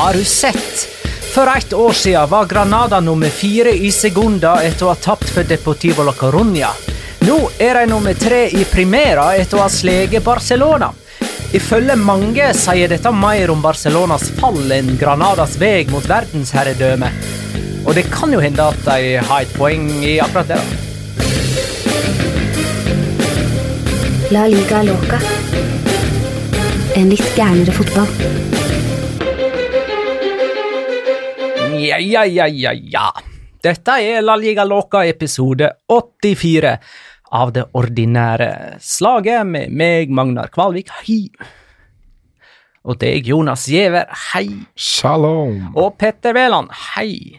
Har du sett? For ett år siden var Granada nummer fire i Segunda etter å ha tapt for Deportivo la Coruña. Nå er de nummer tre i Primera etter å ha sleget Barcelona. Ifølge mange sier dette mer om Barcelonas fall enn Granadas vei mot verdensherredømme. Og det kan jo hende at de har et poeng i akkurat det. da. La liga loca. En litt gærnere fotball. Ja, ja, ja, ja, ja. Dette er La Liga Loca episode 84 av det ordinære slaget med meg, Magnar Kvalvik, hei. Og deg, Jonas Giæver, hei. Shalom. Og Petter Wæland, hei.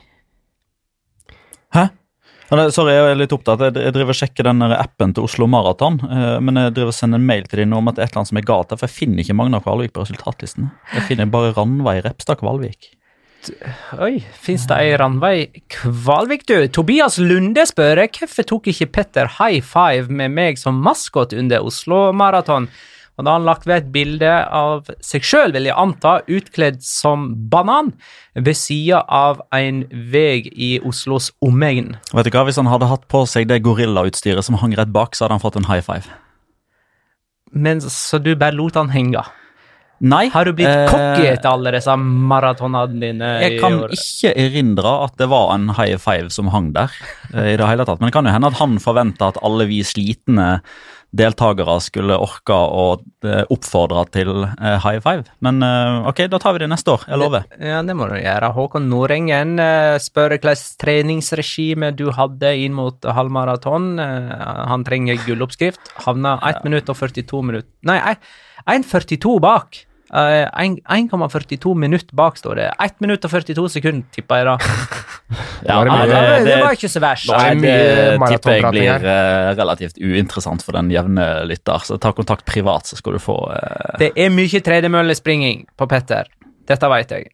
Hæ? Sorry, jeg er litt opptatt. Jeg driver og sjekker den appen til Oslo Maraton. eh, Men jeg driver og sender en mail til dem om at det er et eller annet som er galt. her, For jeg finner ikke Magnar Kvalvik på resultatlistene. Jeg finner bare Ranveig Repstad Kvalvik. Oi, fins det ei Ranveig Kvalvik, du? Tobias Lunde spør hvorfor tok ikke Petter high five med meg som maskot under Oslo Maraton? Og da har han lagt ved et bilde av seg sjøl, vil jeg anta, utkledd som banan, ved sida av en vei i Oslos omegn. Vet du hva, Hvis han hadde hatt på seg det gorillautstyret som hang rett bak, så hadde han fått en high five. Men så du bare lot han henge? Nei. Har du blitt eh, cocky etter alle disse maratonene dine? Jeg kan år? ikke erindre at det var en high five som hang der. eh, i det hele tatt. Men det kan jo hende at han forventa at alle vi slitne deltakere skulle orke å eh, oppfordre til eh, high five. Men ok, da tar vi det neste år. Jeg lover. Ja, det må du gjøre. Håkon Nordengen eh, spør hvilket treningsregime du hadde inn mot halvmaraton. Han trenger gulloppskrift. Havna 1 minutt og 42 minutt Nei, 1,42 bak. Eh, 1,42 minutt bak, står det. 1 minutt og 42 sekunder, tipper jeg da. Ja, det, det det, det var ikke så verst. Er Nei, det tipper jeg blir eh, relativt uinteressant for den jevne lytter. Så ta kontakt privat, så skal du få uh... Det er mye tredemøllespringing på Petter. Dette vet jeg.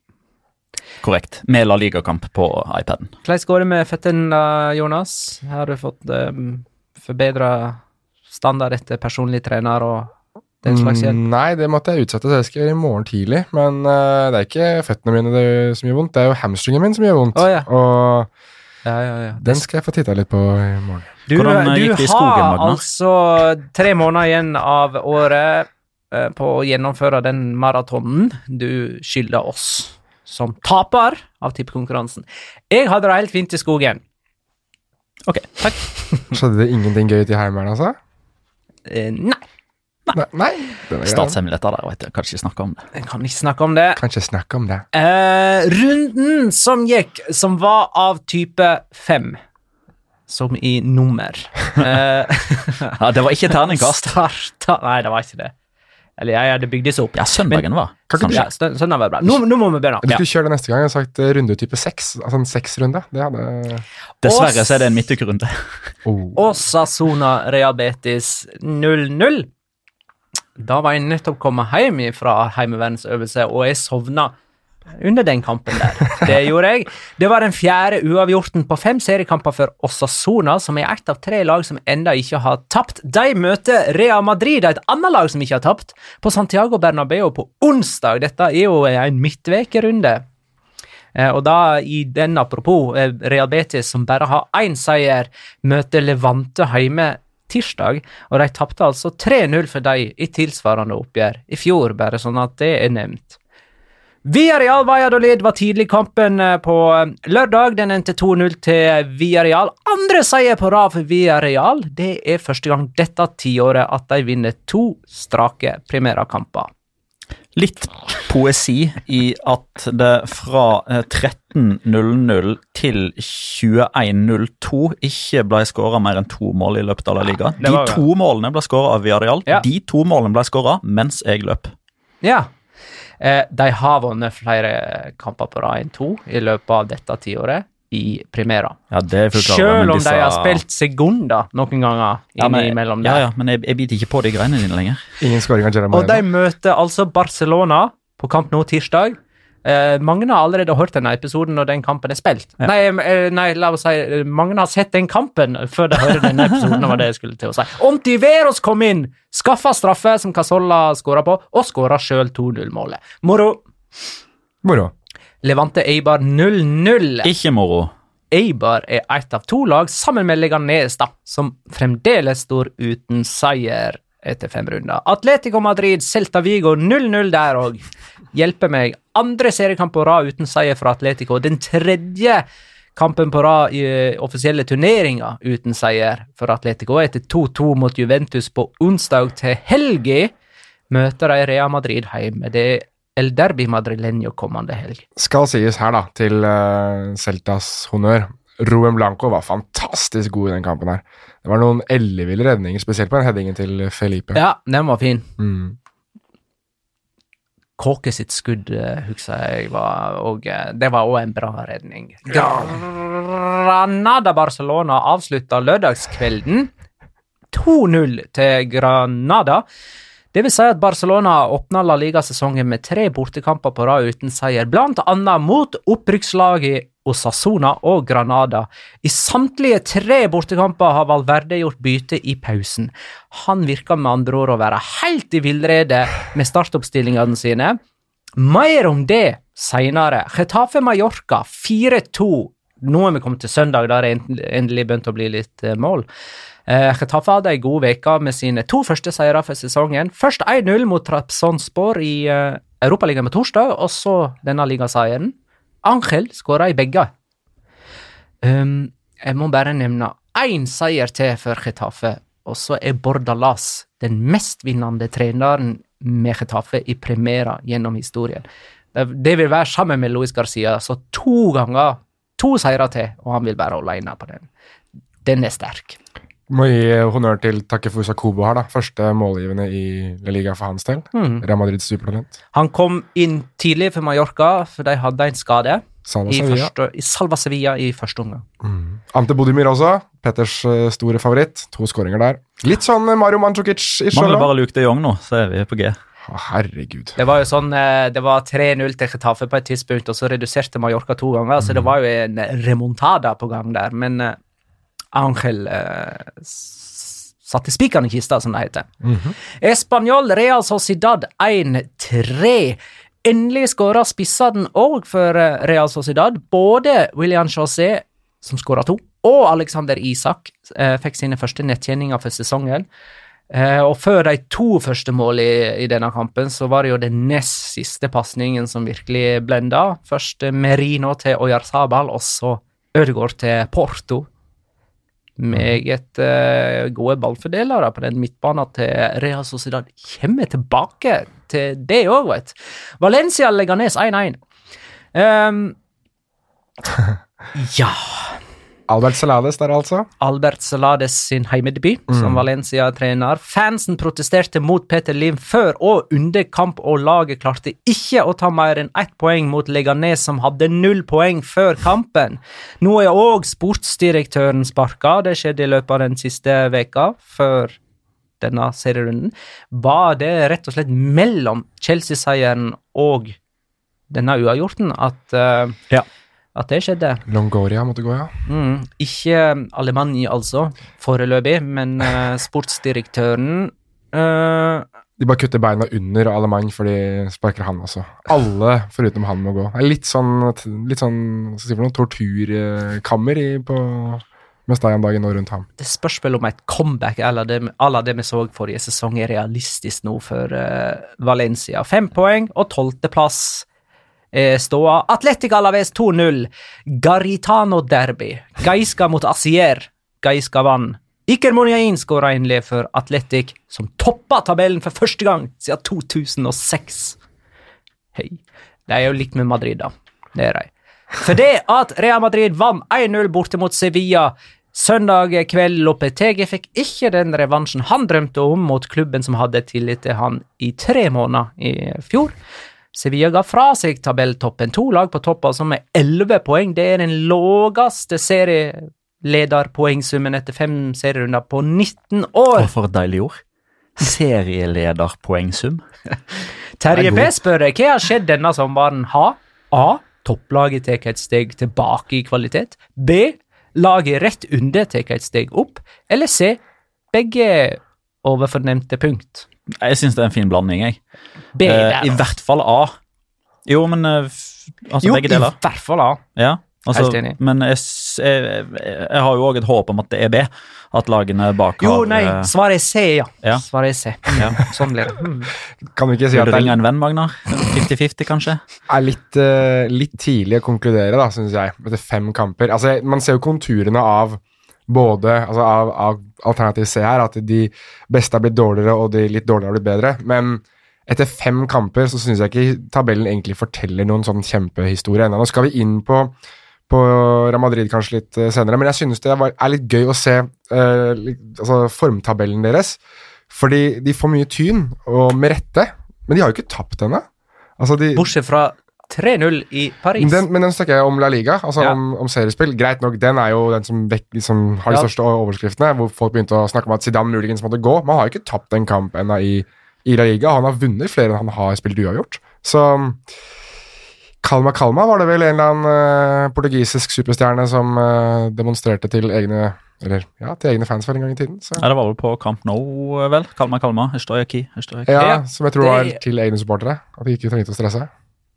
korrekt. Med La Liga-kamp på iPaden. Hvordan går det med føttene, da, Jonas? Har du fått um, forbedra standard etter personlig trener og den slags hjelp? Mm, nei, det måtte jeg utsette, så det skal jeg gjøre i morgen tidlig. Men uh, det er ikke føttene mine det, som gjør vondt, det er jo hamstringen min som gjør vondt. Oh, ja. Og Ja, ja, ja. den skal jeg få titta litt på i morgen. Du, eh, du skogen, har altså tre måneder igjen av året eh, på å gjennomføre den maratonen du skylder oss som taper av tippekonkurransen. Jeg hadde det helt fint i skogen. Ok, takk. Skjedde det ingenting gøy til Heimeren, altså? Eh, nei, Nei. nei. er. Statshemmeligheter der, vet jeg. Kan ikke snakke om det. jeg kan ikke snakke om det. Kan ikke snakke om det. Eh, runden som gikk, som var av type fem, som i nummer eh, Ja, Det var ikke terningkast. Starta Nei, det var ikke det. Eller jeg hadde bygd disse opp. Ja, søndagen var. Kan ikke du- Ja, var bra. Nå, nå må vi begynne. Du skulle kjøre det neste gang. Jeg har sagt eh, runde type seks. Altså en seksrunde. Det hadde Dessverre så er det en midtukerunde. oh. Osasona Rehabetis 0-0. Da var jeg nettopp kommet hjem fra heimevernsøvelse, og jeg sovna under den kampen der. Det gjorde jeg. Det var den fjerde uavgjorten på fem seriekamper for Osasona, som er ett av tre lag som enda ikke har tapt. De møter Rea Madrid, et annet lag som ikke har tapt, på Santiago Bernabeu på onsdag. Dette er jo en midtvekerunde. Eh, Og da, i den apropos, eh, Real Betis, som bare har én seier, møter Levante hjemme tirsdag, og de tapte altså 3-0 for dem i tilsvarende oppgjør i fjor, bare sånn at det er nevnt. Viareal Valladolid var tidlig kampen på eh, lørdag. Den endte 2-0 til Viareal. Andre seier på rad for Viareal. Det er første gang dette tiåret at de vinner to strake primærakamper. Litt poesi i at det fra eh, 13.00 til 21.02 ikke ble skåra mer enn to mål i løpet av La Liga. De to målene ble skåra av Villarreal. Ja. De to målene ble skåra mens jeg løp. Ja. Eh, de har vunnet flere kamper på rad enn to i løpet av dette tiåret i Primera. Ja, det er fullt Selv om disse- de har spilt sekunder noen ganger ja, men, innimellom ja, der. ja, men jeg, jeg biter ikke på de greiene dine lenger. Ingen skåring Jeremy Og de møter altså Barcelona på kamp nå tirsdag. Eh, mange har allerede hørt denne episoden når den kampen er spilt. Ja. Nei, eh, nei, la oss si eh, mange har sett den kampen før de hører denne episoden. var det jeg skulle til å si. Ontiveros kom inn, skaffa straffe som Casolla skåra på, og skåra sjøl 2-0-målet. Moro. Moro. Levante Eibar 0-0. Ikke moro. Eibar er ett av to lag, sammen med Leganes, da, som fremdeles står uten seier etter fem runder. Atletico Madrid, Celta Vigo 0-0 der òg. Hjelper meg. Andre seriekamp på rad uten seier for Atletico. Den tredje kampen på rad i eh, offisielle turneringer uten seier for Atletico. Etter 2-2 mot Juventus på onsdag til helga møter de Real Madrid hjemme. Det er El Derbi Madrileño kommende helg. Skal sies her, da, til uh, Celtas honnør. Ruben Blanco var fantastisk god i den kampen her. Det var noen elleville redninger, spesielt på den headingen til Felipe. Ja, den var fin. Mm. Kåke sitt skudd, eh, husker jeg, var og, eh, Det var òg en bra redning. Granada Barcelona avslutta lørdagskvelden 2-0 til Granada. Det vil si at Barcelona åpna La Liga-sesongen med tre bortekamper på rad uten seier, blant annet mot opprykkslaget Osasona og Granada. I samtlige tre bortekamper har Valverde gjort bytte i pausen. Han virker med andre ord å være helt i villrede med startoppstillingene sine. Mer om det seinere. Getafe Mallorca 4-2. Nå er vi kommet til søndag, der det endelig begynt å bli litt eh, mål. Eh, Getafe hadde ei god uke med sine to første seire for sesongen. Først 1-0 mot Trapsonspor i uh, Europaligaen på torsdag, og så denne ligaseieren. Angel skåra i begge. Um, jeg må bare nevne én seier til for Getafe, og så er Bordalas den mestvinnende treneren med Getafe i premiera gjennom historien. Det, det vil være sammen med Luis Garcia, så to ganger, to seire til, og han vil bare alene på den. Den er sterk. Må gi honnør til Takefusa Kobo her, da. Første målgivende i La Liga for hans del. Mm. Real Madrids supertalent. Han kom inn tidlig for Mallorca, for de hadde en skade Salva i, Sevilla. første, i Salva Sevilla i første omgang. Ante Bodimir også. Petters eh, store favoritt. To skåringer der. Litt sånn eh, Mario Mandzukic-ish. Mangler bare Luke de Jong nå, så er vi på G. Å, herregud. Det var jo sånn, eh, det var 3-0 til Getafe på et tidspunkt, og så reduserte Mallorca to ganger, så det var jo en remontada på gang der. Men Angel eh, satte spikeren i kista, som det heter. Español Real Sociedad 1-3. Endelig skåra spissene òg for eh, Real Sociedad. Både William José, som skåra to, og Alexander Isak eh, fikk sine første nettjeninger for sesongen. Eh, og før de to første målene i, i denne kampen, så var det jo den nest siste pasningen som virkelig blenda. Først eh, Merino til Oyarzabal, og så Ødegaard til Porto. Meget uh, gode ballfordelere på den midtbanen til Real Sociedad. Kommer tilbake til det òg, vet Valencia legger ned 1-1. Um, ja Albert Salades der, altså. Albert Salades sin heimedebut som Valencia-trener. Fansen protesterte mot Peter Lim før og under kamp, og laget klarte ikke å ta mer enn ett poeng mot Leganes, som hadde null poeng før kampen. Nå er òg sportsdirektøren sparka. Det skjedde i løpet av den siste veka før denne serierunden. Var det rett og slett mellom Chelsea-seieren og denne uavgjorten at, uh, Ja. At det skjedde? Longoria måtte gå, ja. Mm, ikke Alemanni, altså, foreløpig, men uh, sportsdirektøren uh, De bare kutter beina under Alemann, for de sparker han også. Alle forutom han må gå. Det er litt sånn, litt sånn hva skal jeg si for noe, torturkammer i, på Mestalla om dagen nå rundt ham. Det spørs vel om et comeback à la det, à det vi så forrige sesong, er realistisk nå for uh, Valencia. Fem poeng og tolvteplass er ståa. Atletic Alaves 2-0. Garitano Derby. Gaiska mot Asier. Gaiska vant. Iker Monjain skåra endelig for Atletic, som toppa tabellen for første gang siden 2006. Hei. De er jo likt med Madrid, da. Det er de. For det at Real Madrid vant 1-0 borte mot Sevilla søndag kveld, Lopetegi fikk ikke den revansjen han drømte om mot klubben som hadde tillit til han i tre måneder i fjor. Sevilla ga fra seg tabelltoppen. To lag på topp, altså med elleve poeng. Det er den laveste serielederpoengsummen etter fem serierunder på 19 år. Og for et deilig ord. Serielederpoengsum. Terje B spør hva har skjedd denne sommeren. Ha? A. Topplaget tar et steg tilbake i kvalitet. B. Laget rett under tar et steg opp. Eller C. Begge overfornevnte punkt. Jeg syns det er en fin blanding, jeg. B Eh, der, I hvert fall A. Jo, men eh, altså Jo, begge deler. i hvert fall A. Ja, altså, Helt enig. Men jeg, jeg, jeg har jo òg et håp om at det er B. At lagene bak har Jo, nei, eh, svaret er C, ja. Ja. Svaret er C. Sånn blir det. Mm. Kan vi ikke si Vil at du det ringe er, en venn, Magnar? 50-50, kanskje? er litt, litt tidlig å konkludere, da, syns jeg, etter fem kamper. Altså, Man ser jo konturene av både altså av, av alternativ C her, at de beste har blitt dårligere og de litt dårligere har blitt bedre. Men etter fem kamper så syns jeg ikke tabellen egentlig forteller noen sånn kjempehistorie ennå. Nå skal vi inn på, på Real Madrid kanskje litt eh, senere, men jeg synes det er litt gøy å se eh, altså formtabellen deres. Fordi de får mye tyn, og med rette, men de har jo ikke tapt ennå. Altså Bortsett fra 3-0 i Paris. den, men den snakker jeg om La Liga, altså Ja. om, om seriespill. Greit nok, den er jo den som, vekk, som har de Ja. største overskriftene, hvor folk begynte å snakke om at Zidane muligens måtte gå. Man har jo ikke tapt en kamp ennå i, i La Liga. Han har vunnet flere enn han har spilt uavgjort. Så Kalma Kalma var det vel en eller annen uh, portugisisk superstjerne som uh, demonstrerte til egne eller, ja, til egne fans for en gang i tiden. Så. Ja, det var vel på Camp Nou, vel? Kalma, Kalma. Ja, som jeg tror var til egne supportere. At de ikke trengte å stresse.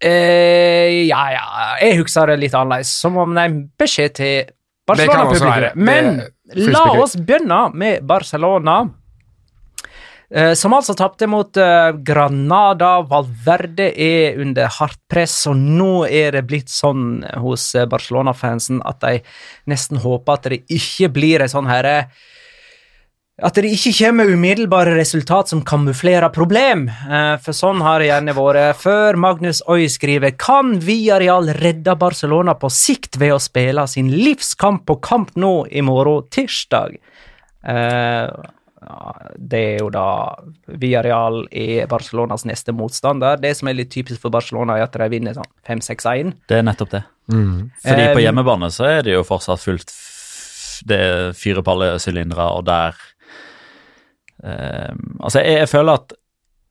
Eh, ja, ja, jeg husker det litt annerledes. Som om det er en beskjed til Barcelona-publikum. Men la oss begynne med Barcelona. eh, Som altså tapte mot eh, Granada. Valverde er under hardt press, og nå er det blitt sånn hos eh, Barcelona-fansen at de nesten håper at det ikke blir en sånn herre at det ikke kommer umiddelbare resultat som kamuflerer problem. Eh, For sånn har det gjerne vært før. Magnus Oi skriver Kan Villarreal redde Barcelona på sikt ved å spille sin livskamp på kamp nå i morgen, tirsdag? Eh, det er jo da Villarreal er Barcelonas neste motstander. Det som er litt typisk for Barcelona, er at de vinner sånn 5-6-1. Det er nettopp det. Mm. Fordi på Um, hjemmebane så er det jo fortsatt fullt Det er fire pallesylindere, og der eh, Altså, jeg, jeg føler at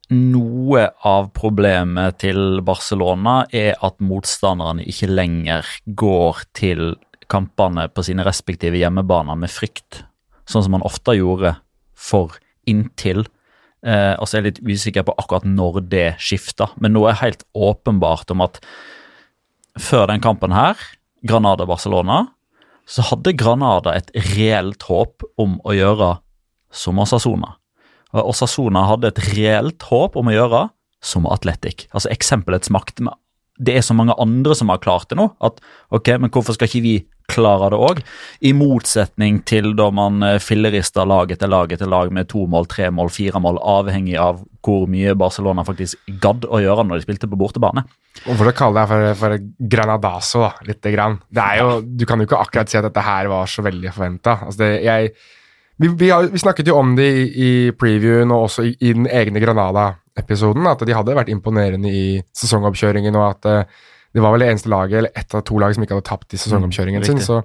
noe av problemet til Barcelona er at motstanderne ikke lenger går til kampene på sine respektive hjemmebaner med frykt, sånn som man ofte gjorde for inntil. Eh, og så er jeg litt usikker på akkurat når det skifta, men noe er helt åpenbart om at før den kampen her, Granada-Barcelona, så hadde Granada et reelt håp om å gjøre som Osasona. Og Sassona hadde et reelt håp om å gjøre, som Atletic. Altså eksempelets makt. Det er så mange andre som har klart det nå, at ok, men hvorfor skal ikke vi klare det òg? I motsetning til da man eh, fillerister lag etter lag etter lag med to mål, tre mål, fire mål, avhengig av hvor mye Barcelona faktisk gadd å gjøre når de spilte på bortebane. Og for å kalle det for, for Granadaso, da, lite grann. Det er jo, du kan jo ikke akkurat si at dette her var så veldig forventa. Altså det, jeg vi, vi, har, vi, snakket jo om det i, i previewen og også i, i den egne Granada-episoden, at de hadde vært imponerende i sesongoppkjøringen, og at uh, det var vel det eneste laget, eller ett av to lag som ikke hadde tapt i sesongoppkjøringen mm, sin. Så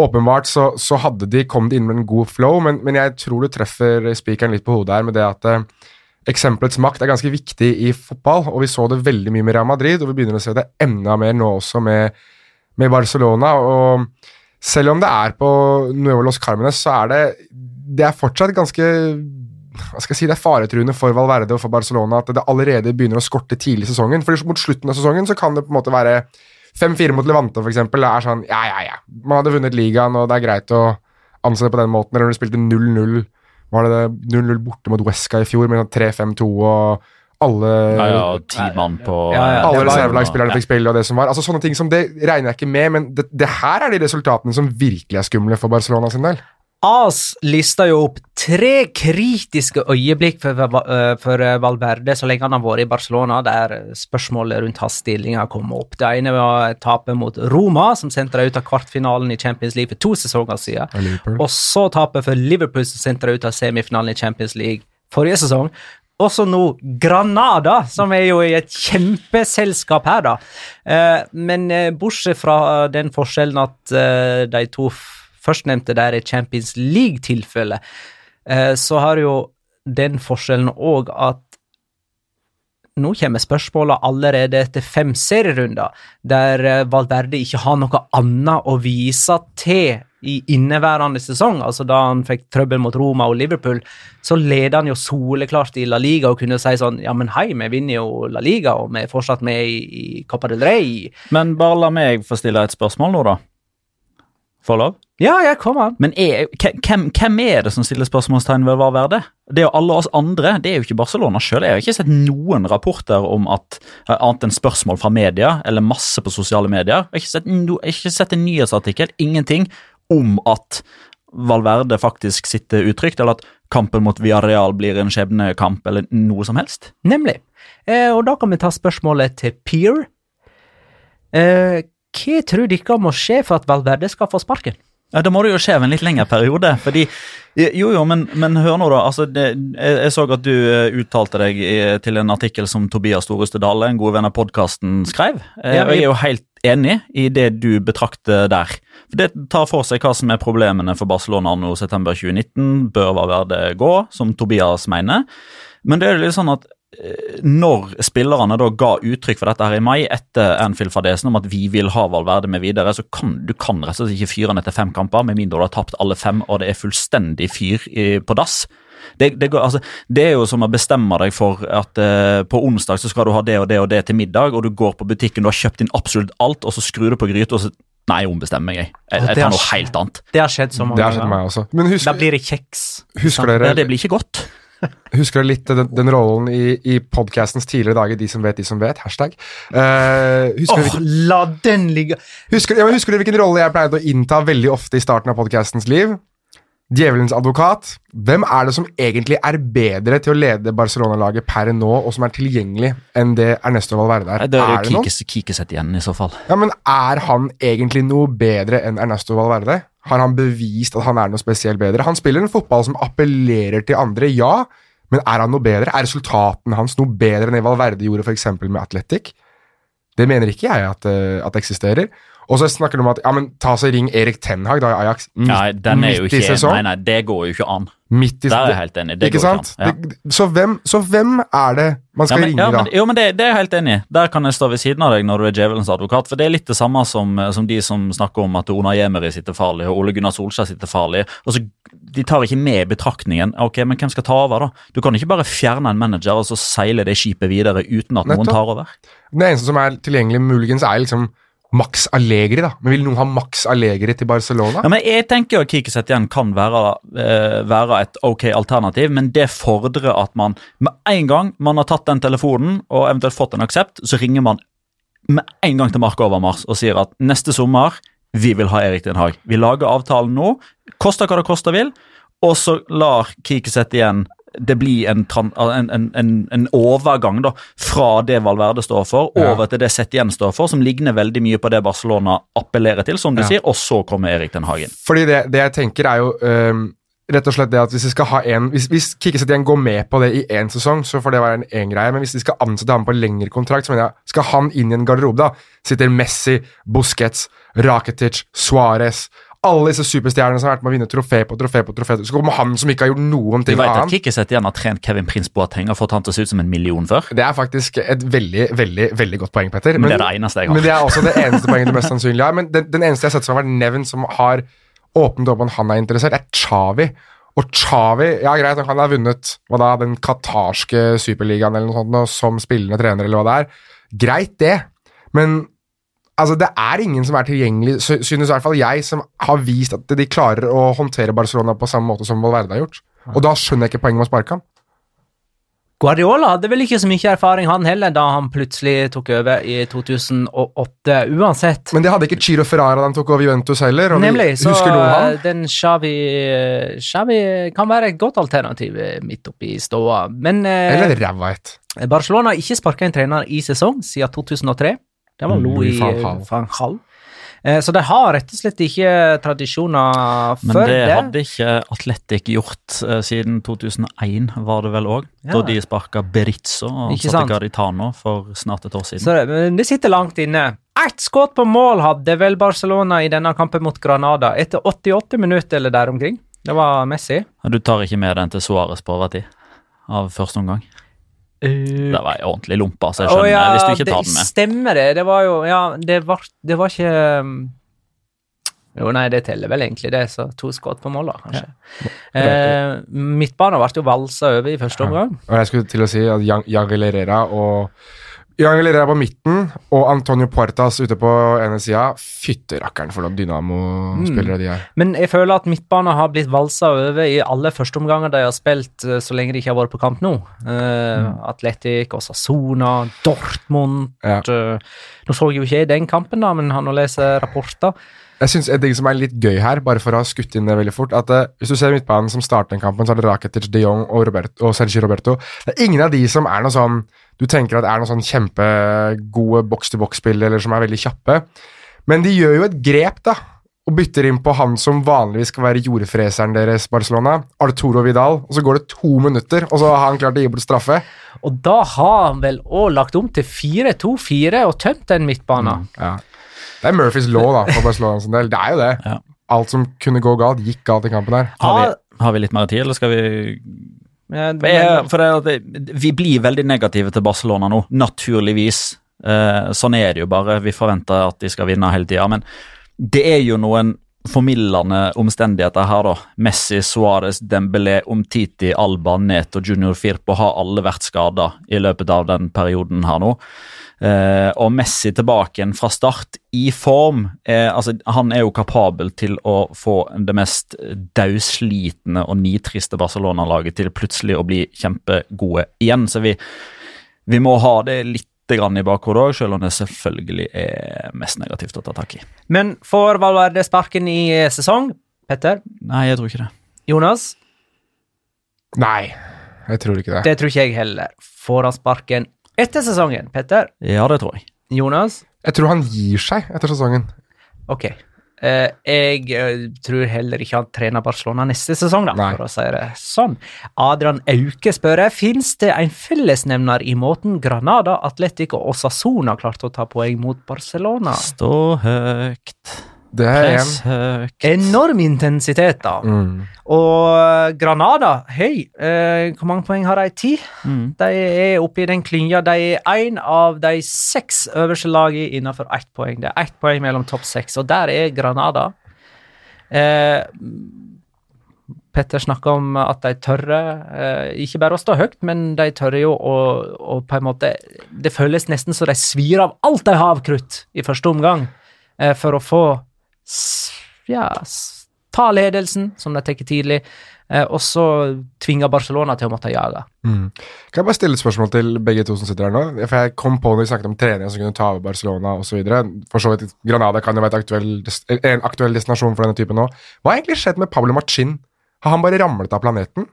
åpenbart så, så, hadde de kommet inn med en god flow, men, men jeg tror du treffer spikeren litt på hodet her med det at uh, eksempelets makt er ganske viktig i fotball, og vi så det veldig mye med Real Madrid, og vi begynner å se det enda mer nå også med, med Barcelona. og selv om det er på Nuevo Los Carmenes, så er det det er fortsatt ganske hva skal jeg si, Det er faretruende for Valverde og for Barcelona at det allerede begynner å skorte tidlig i sesongen. fordi Mot slutten av sesongen så kan det på en måte være 5-4 mot Levante, f.eks. Det er sånn ja, ja, ja. Man hadde vunnet ligaen, og det er greit å anse det på den måten. Eller når du spilte 0-0 Var det 0-0 borte mot Wesca i fjor, med 3-5-2 og alle ja, ja, ti mann på ja, ja, Alle reservelagsspillerne fikk spille, og det som var. Altså Sånne ting som det regner jeg ikke med, men det, det her er de resultatene som virkelig er skumle for Barcelona sin del. AS lista jo opp tre kritiske øyeblikk for, eh, for, Valverde så lenge han har vært i Barcelona, der spørsmålet rundt hans stillinger kom opp. Det ene var tapet mot Roma, som sendte dem ut av kvartfinalen i Champions League for to sesonger siden. Og så tapet for Liverpool, som sendte dem ut av semifinalen i Champions League forrige sesong. Også nå Granada, som er jo i et kjempeselskap her, da. Eh, men eh, bortsett fra den forskjellen at de to førstnevnte der er Champions League-tilfellet, eh, så har jo den forskjellen òg at nå kommer spørsmålet allerede etter fem serierunder, der eh, Valverde ikke har noe annet å vise til i inneværende sesong, altså da han fikk trøbbel mot Roma og Liverpool, så leder han jo soleklart i La Liga og kunne si sånn Ja, men hei, vi vinner jo La Liga, og vi er fortsatt med i, i Copa del Rey. Men bare la meg få stille et spørsmål nå, da. Får lov? Ja, jeg kommer. Men er, hvem, hvem, er det som stiller spørsmålstegn ved hva verdt det? er jo alle oss andre, det er jo ikke Barcelona sjøl. Jeg har ikke sett noen rapporter om at eh, annet enn spørsmål fra media, eller masse på sosiale medier. Jeg har ikke sett, no, jeg har ikke sett en nyhetsartikkel, ingenting, om at Valverde faktisk sitter utrygt, eller at kampen mot Villarreal blir en skjebnekamp, eller noe som helst. Nemlig. Eh, og da kan vi ta spørsmålet til Peer. Eh, hva tror dere må skje for at Valverde skal få sparken? Ja, Da må det jo skje over en litt lengre periode. fordi, Jo, jo, men, men hør nå, da. altså det, jeg, jeg, så at du uh, uttalte deg i, til en artikkel som Tobias Storeste Dale, en god venn av podkasten, skrev. Ja, og jeg er jo helt enig i det du betrakter der. For Det tar for seg hva som er problemene for Barcelona nå september 2019. Bør Valverde gå, som Tobias mener. Men det er litt sånn at når spillerne da ga uttrykk for dette her i mai, etter Anfield-fadesen om at vi vil ha Valverde med videre, så kan du kan rett og slett ikke fyre han etter fem kamper, med mindre du har tapt alle fem og det er fullstendig fyr i, på dass. Det, det, går, altså, det, er jo som å bestemme deg for at eh, på onsdag så skal du ha det og det og det til middag, og du går på butikken, du har kjøpt inn absolutt alt, og så skrur du på gryta, og så Nei, jeg ombestemmer meg. Jeg, jeg, jeg tar noe helt annet. Det har skjedd så mange ganger. Da blir det kjeks. Husker dere, det, det blir ikke godt. Husker du litt den, den rollen i, i podkastens tidligere dager, De som vet, de som vet? Hashtag. Uh, husker, oh, hvilken, la den ligge! Husker, ja, husker, du hvilken rolle jeg pleide å innta veldig ofte i starten av podkastens liv? Djevelens advokat. Hvem er det som egentlig er bedre til å lede Barcelona-laget per nå, og som er tilgjengelig, enn det Ernesto Valverde er? Det er, er det Kikesett igjen, i så fall. Ja, Men er han egentlig noe bedre enn Ernesto Valverde? Har han bevist at han er noe spesielt bedre? Han spiller en fotball som appellerer til andre, ja, men er han noe bedre? Er resultatene hans noe bedre enn det Valverde gjorde f.eks. med Atletic? Det mener ikke jeg at, uh, at eksisterer. Og så snakker de om at ja, men ta så ring Erik Tenhag da i Ajax midt, nei, den er jo ikke, sesong. Nei, nei, det går jo ikke an. Midt i, Der er jeg helt enig. Det ikke sant? An, ja. det, så, hvem, så, hvem, er det man skal ja, men, ringe, ja, da? Men, jo, men det, det, er jeg helt enig i. Der kan jeg stå ved siden av deg når du er djevelens advokat. For det er litt det samme som, som de som snakker om at Ona Jemeri sitter farlig, og Ole Gunnar Solskjær sitter farlig. og så de tar ikke med betraktningen. ok, Men hvem skal ta over, da? Du kan ikke bare fjerne en manager og så seile det skipet videre uten at noen tar over. Det eneste som er tilgjengelig, muligens, er liksom Max Allegri, da. Men vil noen ha Max Allegri til Barcelona? Ja, men Jeg tenker jo at Kiki Setien kan være, uh, være et ok alternativ, men det fordrer at man med en gang man har tatt den telefonen og eventuelt fått en aksept, så ringer man med en gang til Mark Overmars og sier at neste sommer vi vil ha Erik Den Haag. Vi lager avtalen nå, koster hva det koster vil, og så lar Kiki Setien det blir en, en, en, en, overgang da, fra det Valverde står for, Ja. over til det Setien står for, som ligner veldig mye på det Barcelona appellerer til, som du Ja. sier, og så kommer Erik Den Hagen. Fordi det, det jeg tenker er jo øhm, rett og slett det at hvis vi skal ha en Hvis, hvis Kike Setien går med på det i én sesong, så får det være en greie, men hvis de skal ansette ham på lengre kontrakt, så mener jeg skal han inn i en garderobe, da sitter Messi, Busquets, Rakitic, Suárez alle disse superstjernene som har vært med å vinne trofé på trofé på trofé. Så kommer han som ikke har gjort noen Du ting vet at annet. Kiki Setien har trent Kevin Prince Boateng og fått han til å se ut som en million før? Det er faktisk et veldig veldig, veldig godt poeng, Petter. Men det er det eneste jeg har. Men det er også det eneste poenget du mest sannsynlig har. Men den, den eneste jeg har sett som har vært nevnt som har åpnet opp om han er interessert, er Chavi. Og Chavi Ja, greit, han har vunnet hva da, den qatarske superligaen eller noe sånt som spillende trener, eller hva det er. Greit, det. Men altså, det er ingen som er tilgjengelig, synes i hvert fall jeg, som har vist at de klarer å håndtere Barcelona på samme måte som Valverde har gjort. Og da skjønner jeg ikke poenget med å sparke ham. Guardiola hadde vel ikke så mye erfaring, han heller, da han plutselig tok over i 2008, uansett. Men det hadde ikke Chiro Ferrara da han tok over Juventus heller. Nemlig, så eh, den Xavi Xavi kan være et godt alternativ eh, midt oppi ståa, men eh, Eller ræva et. Barcelona har ikke sparka en trener i sesong siden 2003. Det var Mm, Louis Louis van Gaal. Eh, Så de har rett og slett ikke tradisjoner før det. Men det. hadde ikke Atletic gjort eh, siden 2001, var det vel òg? Ja. Da de sparka Berizzo og Ikke satte sant? Garitano for snart et år siden. Så det, men det sitter langt inne. Ett skudd på mål hadde vel Barcelona i denne kampen mot Granada etter 88 minutter eller der omkring. Det var Messi. Du tar ikke med den til Suárez på overtid av første omgang? Det var ei ordentlig lompe, så jeg skjønner ja, hvis du ikke tar det den med. Stemmer det. Det var jo Ja, det var, det var ikke um, Jo, nei, det teller vel egentlig, det. Så to skudd på mål, da, kanskje. Eh, Midtbanen ble jo valsa over i første omgang. Og jeg skulle til å si at Jangel Herrera og Jangel Herrera på midten og Antonio Puertas ute på ene sida. Fytterakkeren for noen Dynamo-spillere de er. Men jeg føler at midtbanen har blitt valsa over i alle førsteomganger de har spilt eh, så lenge de ikke har vært på kamp nå. Uh, Atletic, Osasona, Dortmund Ja. uh, Nå så jeg jo ikke jeg den kampen, da, men han har lest rapporter. Jeg synes En ting som er litt gøy her, bare for å ha skutt inn det veldig fort at uh, Hvis du ser midtbanen som starter den kampen, så er det Rakitic, de Jong og, Roberto, og Sergio Roberto. Det er ingen av de som er noe sånn du tenker at er noen sånn kjempegode boks-til-boks-spillere eller som er veldig kjappe. Men de gjør jo et grep, da. Og bytter inn på han som vanligvis skal være jordfreseren deres, Barcelona. Arturo Vidal. Og så går det to minutter, og så har han klart å gi bort straffe. Og da har han vel òg lagt om til 4-2-4 og tømt den midtbanen. Ja. Det er Murphys law da, for Barcelona sin del. Det er jo det. Ja. Alt som kunne gå galt, gikk galt i kampen her. Har vi, har vi litt mer tid, eller skal vi jeg- For det, Vi blir veldig negative til Barcelona nå, naturligvis. Eh, sånn er det jo bare. Vi forventer at de skal vinne hele tida. Men det er jo noen formildende omstendigheter her, da. Messi, Suárez, Dembélé, Omtiti, Alba, Neto, Junior Firpo har alle vært skada i løpet av den perioden her nå. Eh, og Messi tilbake igjen fra start, i form. Eh, altså, han er jo kapabel til å få det mest daudslitne og nitriste Barcelona-laget til plutselig å bli kjempegode igjen. Så vi, vi må ha det litt grann i bakhodet òg, selv om det selvfølgelig er mest negativt å ta tak i. Men får Valverde sparken i eh, sesong? Petter? Nei, jeg tror ikke det. Jonas? Nei, jeg tror ikke det. Det tror ikke jeg heller. Får han sparken etter sesongen? Petter? Ja, det tror jeg. Jonas? Jeg tror han gir seg etter sesongen. Ok. Eh, jeg eh, tror heller ikke han trener Barcelona neste sesong, da, Nei. for å si det sånn. Adrian Auke spør fins det en fellesnevner i måten Granada, Atletico og Sasona klarte å ta poeng mot Barcelona? Stå høyt, Det er en. Enorm intensitet, da. Mm. Og Granada, høy. Eh, hvor mange poeng har de? Ti? Mm. De er oppe i den klynga. De er én av de seks øverste lagene innenfor ett poeng. Det er ett poeng mellom topp seks, og der er Granada. Eh, Petter snakka om at de tørre eh, ikke bare å stå høyt, men de tørre jo å, å på en måte Det føles nesten som de svir av alt de har av krutt i første omgang. eh, for å få ja, ta ledelsen, som de tar tidlig, eh, og så tvinger Barcelona til å måtte jage. Mm. Kan jeg bare stille et spørsmål til begge to som sitter her nå? For Jeg kom på når vi snakket om trenere som kunne ta over Barcelona osv. Granada kan jo være aktuell, en aktuell destinasjon for denne typen nå. Hva har egentlig skjedd med Pablo Machin? Har han bare ramlet av planeten?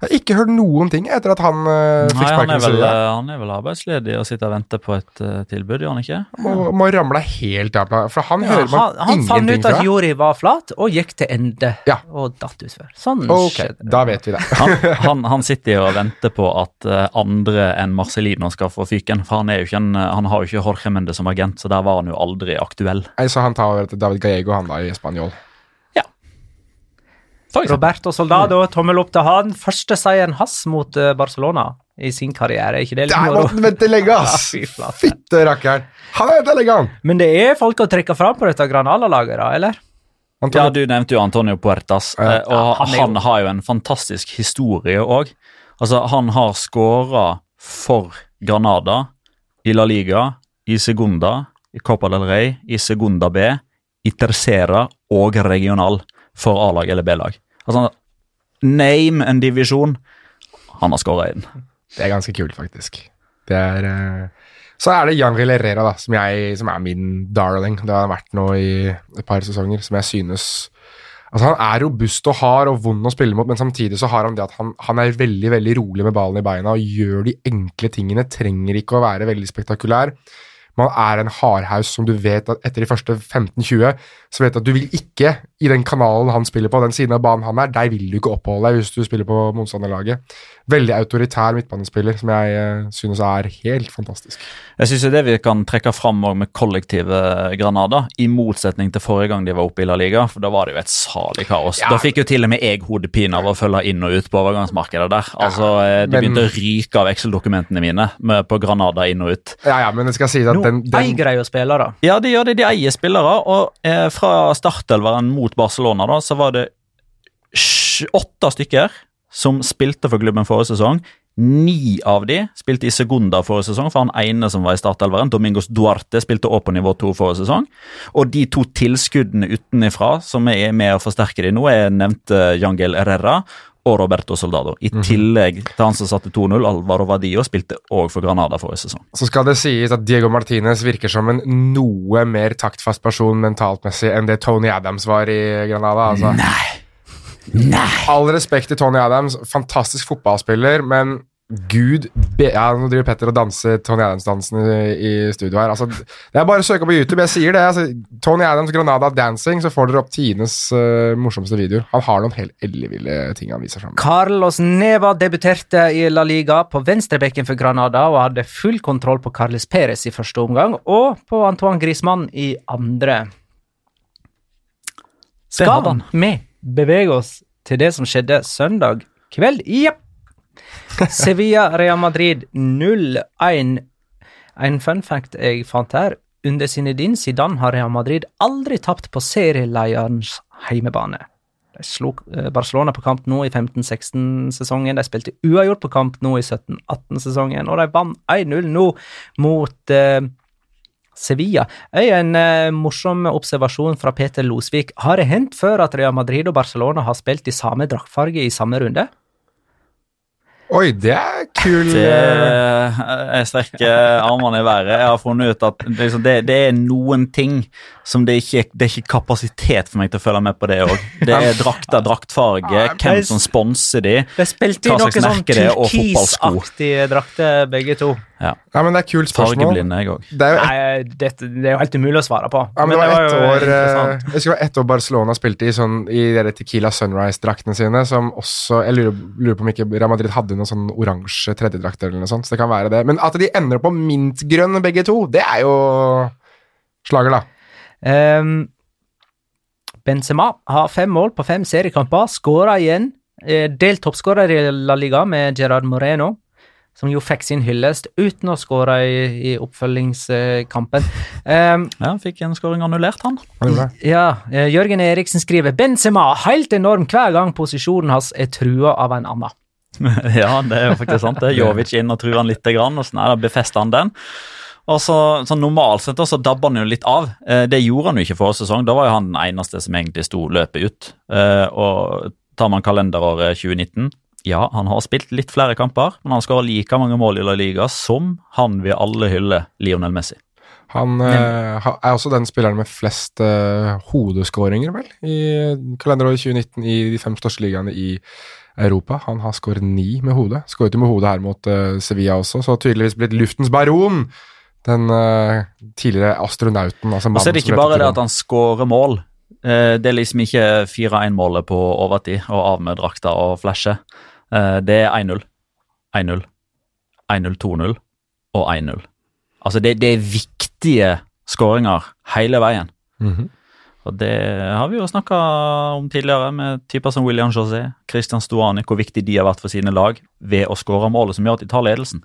Jeg har ikke hørt noen ting etter at han uh, fikk sparken. han er, vel, eh, han er vel arbeidsledig og sitter og venter på et uh, tilbud, gjør han ikke? Må, må ramle helt av. For han Ja, hører man han, han fant ut at fra. Jori var flat, og gikk til ende. Ja. Og datt utfor. Sånn Ok, skjedde. da vet vi det. Han, han, han sitter jo og venter på at andre enn Marcelino skal få fyken. For han, er jo ikke en, han har jo ikke Jorge Mendes som agent, så der var han jo aldri aktuell. Nei, så han tar over til David Gallego, han da, i Spanjol. Roberto Soldado, tommel opp til han. Første seieren hans mot eh, Barcelona i sin karriere. Er ikke det Der måtte han vente lenge, ass! Ja. Fytte rakkeren. Han har venta lenge, han! Men det er folk å trekke fram på dette Granada-laget, da, eller? Antonio. Ja, du nevnte jo Antonio Puertas, Ja. eh, og han han har jo en fantastisk historie òg. Altså, han har skåra for Granada i La Liga, i Segunda, i Copa del Rey, i Segunda B, i Tercera og regional for A-lag eller B-lag. Altså, name en divisjon. Han har skåra i den. Det er ganske kult, faktisk. Det er uh... Så er det Janril Herrera, da, som, jeg, som er min darling. Det har han vært nå i et par sesonger, som jeg synes Altså Han er robust og hard og vond å spille mot, men samtidig så har han det at han, han er veldig veldig rolig med ballen i beina og gjør de enkle tingene. Trenger ikke å være veldig spektakulær. Man er en hardhaus som du vet at etter de første 15-20, så vet du at du vil ikke i den kanalen han spiller på, den siden av banen han er, der vil du ikke oppholde deg hvis du spiller på motstanderlaget. Veldig autoritær midtbanespiller som jeg uh, synes er helt fantastisk. Jeg synes det vi kan trekke fram med kollektive Granada, i motsetning til forrige gang de var oppe i La Liga, for da var det jo et salig kaos. Ja. Da fikk jo til og med jeg hodepine av å følge inn og ut på overgangsmarkedet der. Altså, eh, De men- begynte å ryke av Excel-dokumentene mine med, på Granada inn og ut. Ja, ja, men jeg skal si at Nå den, den eier de jo spillere. Ja, de gjør det. De eier spillere, og eh, fra startelveren mot Barcelona da, så var det åtte stykker som spilte for klubben forrige sesong. Ni av de spilte i Segunda forrige sesong, for han ene som var i startelveren, Domingos Duarte, spilte òg på nivå to forrige sesong. Og de to tilskuddene utenifra som er med å forsterke de nå, er nevnte Jangel Herrera og Roberto Soldado. I tillegg til han som satte 2-0, Alvaro Vadio, spilte òg for Granada forrige sesong. så skal det sies at Diego Martinez virker som en noe mer taktfast person mentalt messig enn det Tony Adams var i Granada. Altså. Nei! All respekt til Tony Adams, fantastisk fotballspiller, men gud be Ja, nå driver Petter og danser Tony Adams-dansen i, i studio her. Altså, det er bare å søke på YouTube. Jeg sier det. Altså, Tony Adams Granada Dancing, så får dere opp Tines uh, morsomste videoer. Han har noen helt elleville ting han viser fram. Carlos Neva debuterte i La Liga på venstrebekken for Granada og hadde full kontroll på Carles Perez i første omgang og på Antoine Griezmann i andre. Skal vi bevege oss til det som skjedde søndag kveld? Jepp. Sevilla Real Madrid 0-1. En fun fact jeg fant her. Under Zinedine Zidane har Real Madrid aldri tapt på serielederens heimebane. De slo eh, Barcelona på kamp nå i 15-16-sesongen. De spilte uavgjort på kamp nå i 17-18-sesongen, og de vant 1-0 nå mot eh, Sevilla. En eh, morsom observasjon fra Peter Losvik. Har det hendt før at Real Madrid og Barcelona har spilt i samme draktfarge i samme runde? Oi, det er kul Det, eh, jeg strekker armene i været. Jeg har funnet ut at det, liksom, det, det er noen ting som det ikke Det er ikke kapasitet for meg til å følge med på det òg. Det er drakter, draktfarge, hvem som sponser de. Spilte Hva slags sånn merke det er, og fotballsko. turkisaktige drakter, begge to. Ja. Ja, men det er kult spørsmål. Fargeblinde, jeg òg. Det er jo et, Nei, dette, det er jo helt umulig å svare på. ja, men det var ett jo år eh. Jeg husker det var ett år Barcelona spilte i sånn I dere Tequila Sunrise-draktene sine, som også Jeg lurer, lurer på om ikke Real Madrid hadde noen sånn oransje tredjedrakter eller noe sånt, så det kan være det. Men at de ender opp på mintgrønn begge to, det er jo slager, da. Um, Benzema har fem mål på fem seriekamper, skåra igjen. Eh, delt toppskårer i La Liga med Gerard Moreno, som jo fikk sin hyllest uten å skåre i, i oppfølgingskampen. Um, Ja, fikk en skåring annullert, han. Ja, eh, Jørgen Eriksen skriver Benzema helt enorm hver gang posisjonen hans er trua av en annen. ja, det er jo faktisk sant. det. Jovic inn og truer han litt, grann, og sånn er det, befester han den. Og så, så Normalt sett så dabber han jo litt av. Eh, det gjorde han jo ikke forrige sesong. Da var jo han den eneste som egentlig sto løpet ut. Eh, og tar man kalenderåret 2019 ja, han har spilt litt flere kamper, men han skårer like mange mål i La Liga som han vi alle hylle Lionel Messi. Han eh, er også den spilleren med flest eh, hodeskåringer, vel, i kalenderåret 2019 i de fem største ligaene i Europa. Han har skåret ni med hodet. Skåret jo med hodet her mot eh, Sevilla også, så tydeligvis blitt luftens baron. Den eh, tidligere astronauten. Altså Og så er det ikke bare det at han skårer mål. Eh, Det er liksom ikke 4-1-målet på overtid og av med drakta og flashe. Eh, Det er 1-0, 1-0, 1-0, 2-0 og 1-0. Altså, det, det er viktige skåringer hele veien. Mhm. Og det har vi jo snakka om tidligere, med typer som William José, Christian Stuani, hvor viktig de har vært for sine lag ved å skåre målet som gjør at de tar ledelsen.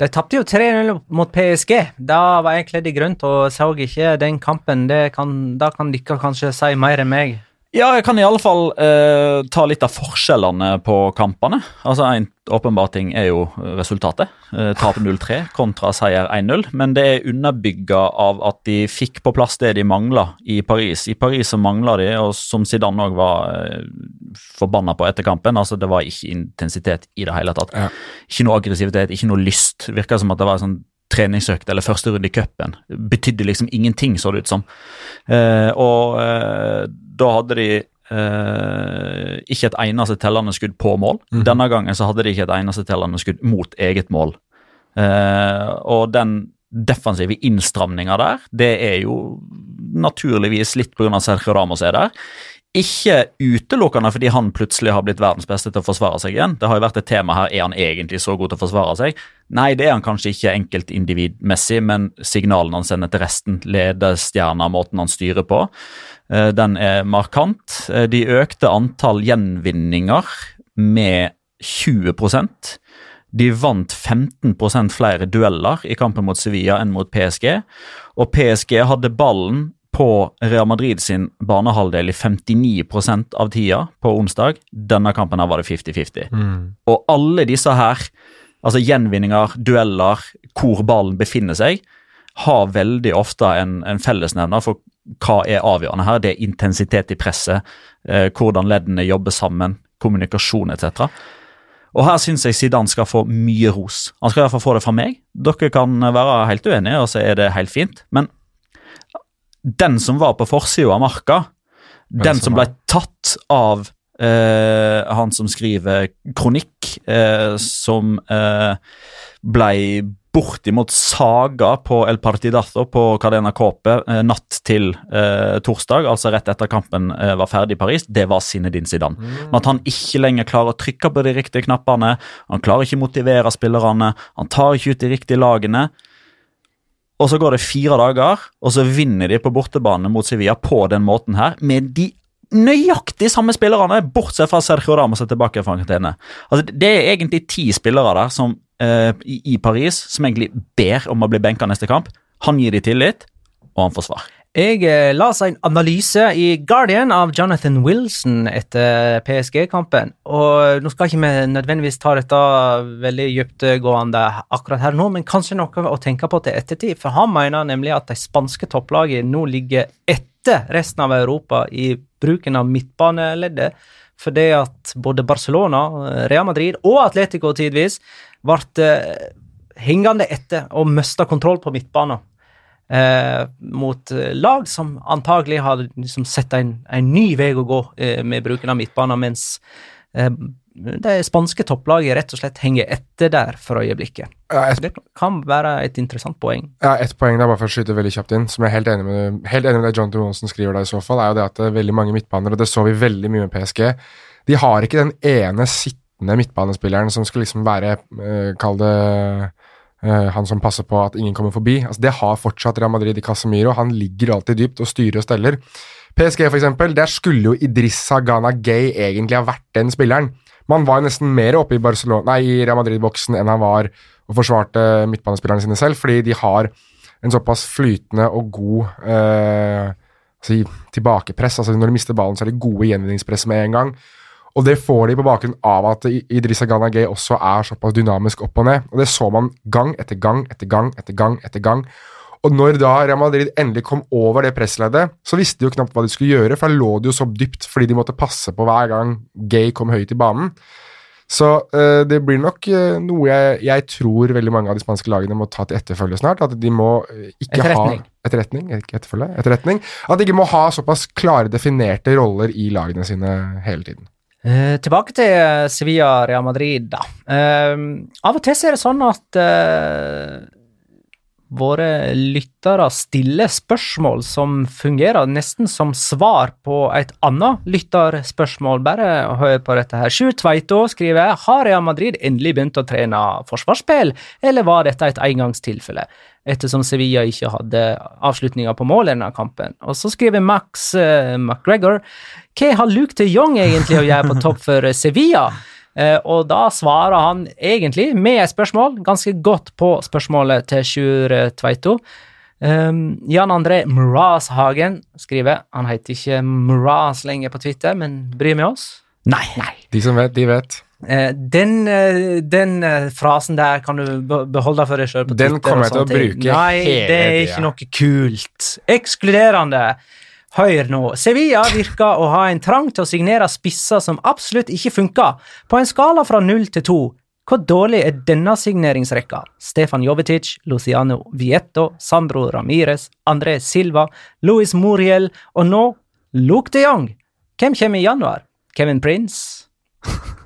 De tapte jo 3-0 mot PSG. Da var jeg kledd i grønt og så ikke den kampen. Det kan, da kan dere kanskje si mer enn meg. Ja, jeg kan i alle fall eh, ta litt av forskjellene på kampene. Altså, En åpenbar ting er jo resultatet. Eh, Tap 0-3 kontra seier 1-0. Men det er underbygga av at de fikk på plass det de mangla i Paris. I Paris så mangla de, og som Zidane òg var eh, forbanna på etter kampen, altså det var ikke intensitet i det hele tatt. Ja. Ikke noe aggressivitet, ikke noe lyst. Virka som at det var sånn treningsøkt eller første runde i cupen. Betydde liksom ingenting, så det ut som. Eh, og eh, da hadde de Uh, ikke et eneste tellende skudd på mål. Denne gangen så hadde de ikke et eneste tellende skudd mot eget mål. Uh, og den defensive innstramninga der, det er jo naturligvis litt pga. Sergio Ramos er der. Ikke utelukkende fordi han plutselig har blitt verdens beste til å forsvare seg igjen. Det har jo vært et tema her, Er han egentlig så god til å forsvare seg? Nei, det er han kanskje ikke enkeltindividmessig, men signalene han sender til resten, ledestjerna, måten han styrer på, den er markant. Eh, De økte antall gjenvinninger med 20% De vant 15% flere dueller i kampen mot Sevilla enn mot PSG, og PSG hadde ballen på Real Madrid sin banehalvdel i 59% av tida på onsdag. Denne kampen her var det 50-50. Og alle disse her, altså gjenvinninger, dueller, hvor ballen befinner seg, har veldig ofte en, en fellesnevner for hva er avgjørende her. Det er intensitet i presset, eh, hvordan leddene jobber sammen, kommunikasjon etc. Og her syns jeg Zidane skal få mye ros. Han skal i hvert fall få det fra meg. Dere kan være helt uenige, og så er det helt fint. Men den som var på forsida av marka, den som ble tatt av eh, han som skriver kronikk, eh, som eh, ble bortimot saga på El Partidazo på Cadena Cope eh, natt til eh, torsdag, altså rett etter kampen eh, var ferdig i Paris, det var Zinedine Zidane. Men at han ikke lenger klarer å trykke på de riktige knappene, han klarer ikke å motivere spillerne, han tar ikke ut de riktige lagene. Og så går det fire dager, og så vinner de på bortebane mot Sevilla på den måten her, med de nøyaktig samme spillerne, bortsett fra Sergio Ramos er tilbake fra karantene. Altså, det er egentlig ti spillere der som, eh, i, Paris som egentlig ber om å bli benka neste kamp. Han gir de tillit, og han får svar. Jeg eh, seg en analyse i Guardian av Jonathan Wilson etter PSG-kampen. Og nå skal ikke vi nødvendigvis ta dette veldig dyptgående akkurat her nå, men kanskje noe å tenke på til ettertid. For han mener nemlig at de spanske topplagene nå ligger etter resten av Europa i bruken av midtbaneleddet. Fordi at både Barcelona, Real Madrid og Atletico tidvis ble eh, hengende etter og mista kontroll på midtbanen eh, mot eh, lag som antagelig har liksom sett en, en ny vei å gå eh, med bruken av midtbanen, mens eh, det spanske topplaget rett og slett henger etter der for øyeblikket. Ja, et, Det kan være et interessant poeng. ja, et poeng der, bare for å skyte veldig kjapt inn, som jeg er helt enig med, helt enig med det John Johnson skriver der i så fall, er jo det at det er veldig mange midtbaner, og det så vi veldig mye med PSG, de har ikke den ene sittende midtbanespilleren som skal liksom være, uh, kall det eh, han som passer på at ingen kommer forbi. Altså, det har fortsatt Real Madrid i Casemiro. Han ligger alltid dypt og styrer og steller. PSG, for eksempel, der skulle jo Idrissa Ghana Gay egentlig ha vært den spilleren. Man var nesten mer oppe i, Barcelona, nei, i Real Madrid-boksen enn han var og forsvarte midtbanespillerne sine selv, fordi de har en såpass flytende og god eh, si, tilbakepress. altså Når de mister ballen, så er det gode gjenvinningspress med en gang. Og det får de på bakgrunn av at Idrissa Ganagé også er såpass dynamisk opp og ned. Og det så man gang etter gang etter gang etter gang. etter gang. Og når da Real Madrid endelig kom over det pressleddet, så visste de jo knapt hva de skulle gjøre, for da lå de jo så dypt fordi de måtte passe på hver gang Gay kom høyt i banen. Så eh, det blir nok eh, noe jeg, jeg tror veldig mange av de spanske lagene må ta til etterfølge snart. At de må eh, ikke Etterretning. ha Etterretning, ikke etterfølge, etterretning. At de ikke må ha såpass klare, definerte roller i lagene sine hele tiden. Eh, tilbake til Sevilla Real Madrid, da. Eh, av og til så er det sånn at eh, våre lyttere stiller spørsmål som fungerer nesten som svar på et annet lytterspørsmål. Bare hør på dette her. Sjur Tveito skriver Har Real Madrid endelig begynt å trene forsvarsspill, eller var dette et engangstilfelle? Ettersom Sevilla ikke hadde avslutninger på mål i denne kampen. Og så skriver Max uh, McGregor Hva har Luke de Jong egentlig å gjøre på topp for Sevilla? Eh, og da svarer han egentlig med et spørsmål, ganske godt på spørsmålet til Sjur eh, Tveito. Um, Jan André Mraz Hagen skriver Han heter ikke Mraz lenger på Twitter, men bryr vi oss? Nei. nei. De som vet, de vet. Eh, den den frasen der kan du beholde for deg sjøl på Den Twitter. kommer jeg til å bruke Nei, hele det er ikke noe kult. Ekskluderende. Hør nå. Sevilla virker å ha en trang til å signere spisser som absolutt ikke funker. På en skala fra null til to, hvor dårlig er denne signeringsrekka? Stefan Jovetic, Luciano Vietto, Sandro Ramires, André Silva, Luis Muriel og nå Luke de Jong. Hvem kommer i januar? Kevin Prince?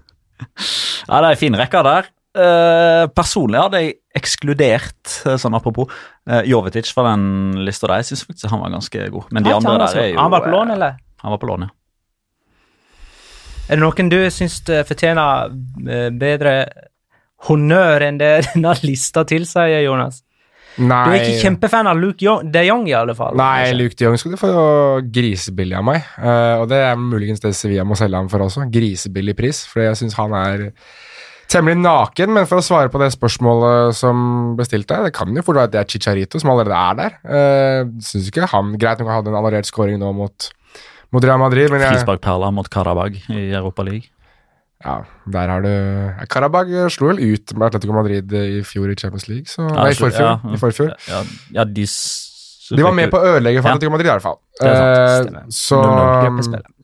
Ja, det er en fin rekke der. Eh, personlig hadde jeg ekskludert, eh, sånn apropos, uh, Jovetic fra den lista der. Jeg syns faktisk han var ganske god. Men de andre der er jo Han var på lån, eller? Han var på lån, ja. Er det noen du syns fortjener bedre honnør enn det denne lista tilsier, Jonas? Nei, Du er ikke kjempefan av Luke Young, de Jong, i alle fall. Nei, kanskje? Luke de Jong skulle få grisebillig av meg. Uh, og det er muligens det Sevilla må selge ham for også. Grisebillig pris, for jeg syns han er temmelig naken. Men for å svare på det spørsmålet som ble stilt der, det kan jo fort være at det er Chicharito som allerede er der. Uh, syns ikke han Greit nok han hadde en annullert scoring nå mot, mot Real Madrid, men jeg, Frisparkperla mot Karabag i Europa League. ja, der har du Carabag Karabag slo vel ut med Atletico Madrid i fjor i Champions League, så Ja, Nei, i forfjor. ja, I forfjor. Ja, ja de De var med på å ødelegge for. Atletico Madrid, i hvert fall. Det er sant, Eh, stemmer. så 0-0 gruppespillet. s-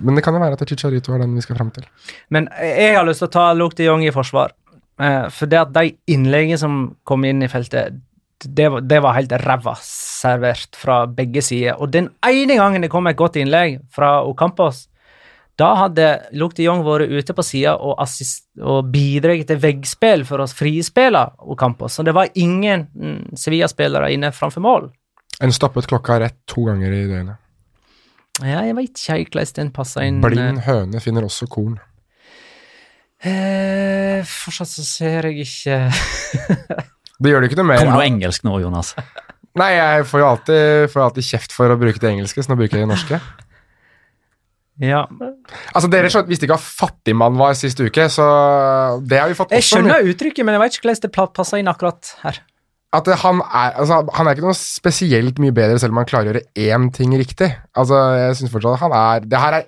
Men det kan jo være at Chicharito er den vi skal fram til. Men jeg har lyst til å ta Luke de Jong i forsvar. Eh, for det at de innleggene som kom inn i feltet, det var, det var helt ræva servert fra begge sider. Og den ene gangen det kom et godt innlegg fra Ocampos, da hadde Luke de Jong vært ute på sida og, assist- og bidratt til veggspill for å frispille Ocampos. Så det var ingen mm, Sevilla-spillere inne framfor mål. En stoppet klokka rett to ganger i døgnet. Ja, jeg veit ikke helt hvordan den passer inn. Blind høne finner også korn. Eh, fortsatt så ser jeg ikke Det gjør det ikke noe mer. Kommer noe engelsk nå, Jonas. Nei, jeg får jo alltid, får alltid kjeft for å bruke det engelske, så nå bruker jeg det norske. Ja. Altså, Dere skjønte, visste ikke hva fattigmann var sist uke, så det har vi fått Jeg skjønner uttrykket, men jeg vet ikke hvordan det passer inn akkurat her. At han er, altså, han er ikke noe spesielt mye bedre selv om han klarer å gjøre én ting riktig. Altså, jeg synes fortsatt at han er Det her er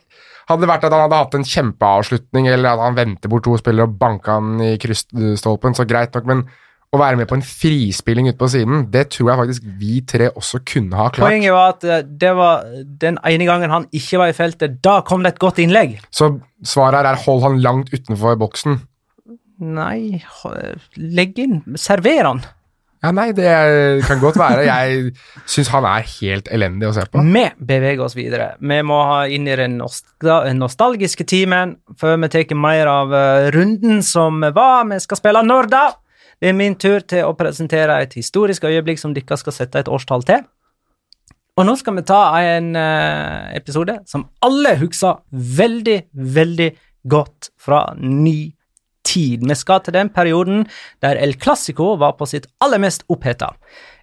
hadde det vært at han hadde hatt en kjempeavslutning, eller at han vendte bort to spillere og banka han i kryststolpen, så greit nok, men å være med på en frispilling ute på siden, det tror jeg faktisk vi tre også kunne ha klart. Poenget var at eh, det var den ene gangen han ikke var i feltet, da kom det et godt innlegg. Så svaret her er hold han langt utenfor boksen. Nei, legg inn, server han. Ja, nei, det kan godt være. Jeg syns han er helt elendig å se på. Vi beveger oss videre. Vi må ha inn i den nostalgiske timen før vi tar mer av eh, runden som var. Vi skal spille når da? Det er min tur til å presentere et historisk øyeblikk som dere skal sette et årstall til. Og nå skal vi ta en eh, episode som alle husker veldig, veldig godt fra ny tid. Vi skal til den perioden der El Clásico var på sitt aller mest oppheta.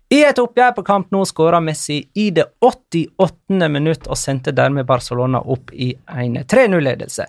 I et oppgjør på Camp Nou skåra Messi i det 88. minutt og sendte dermed Barcelona opp i en 3-0-ledelse.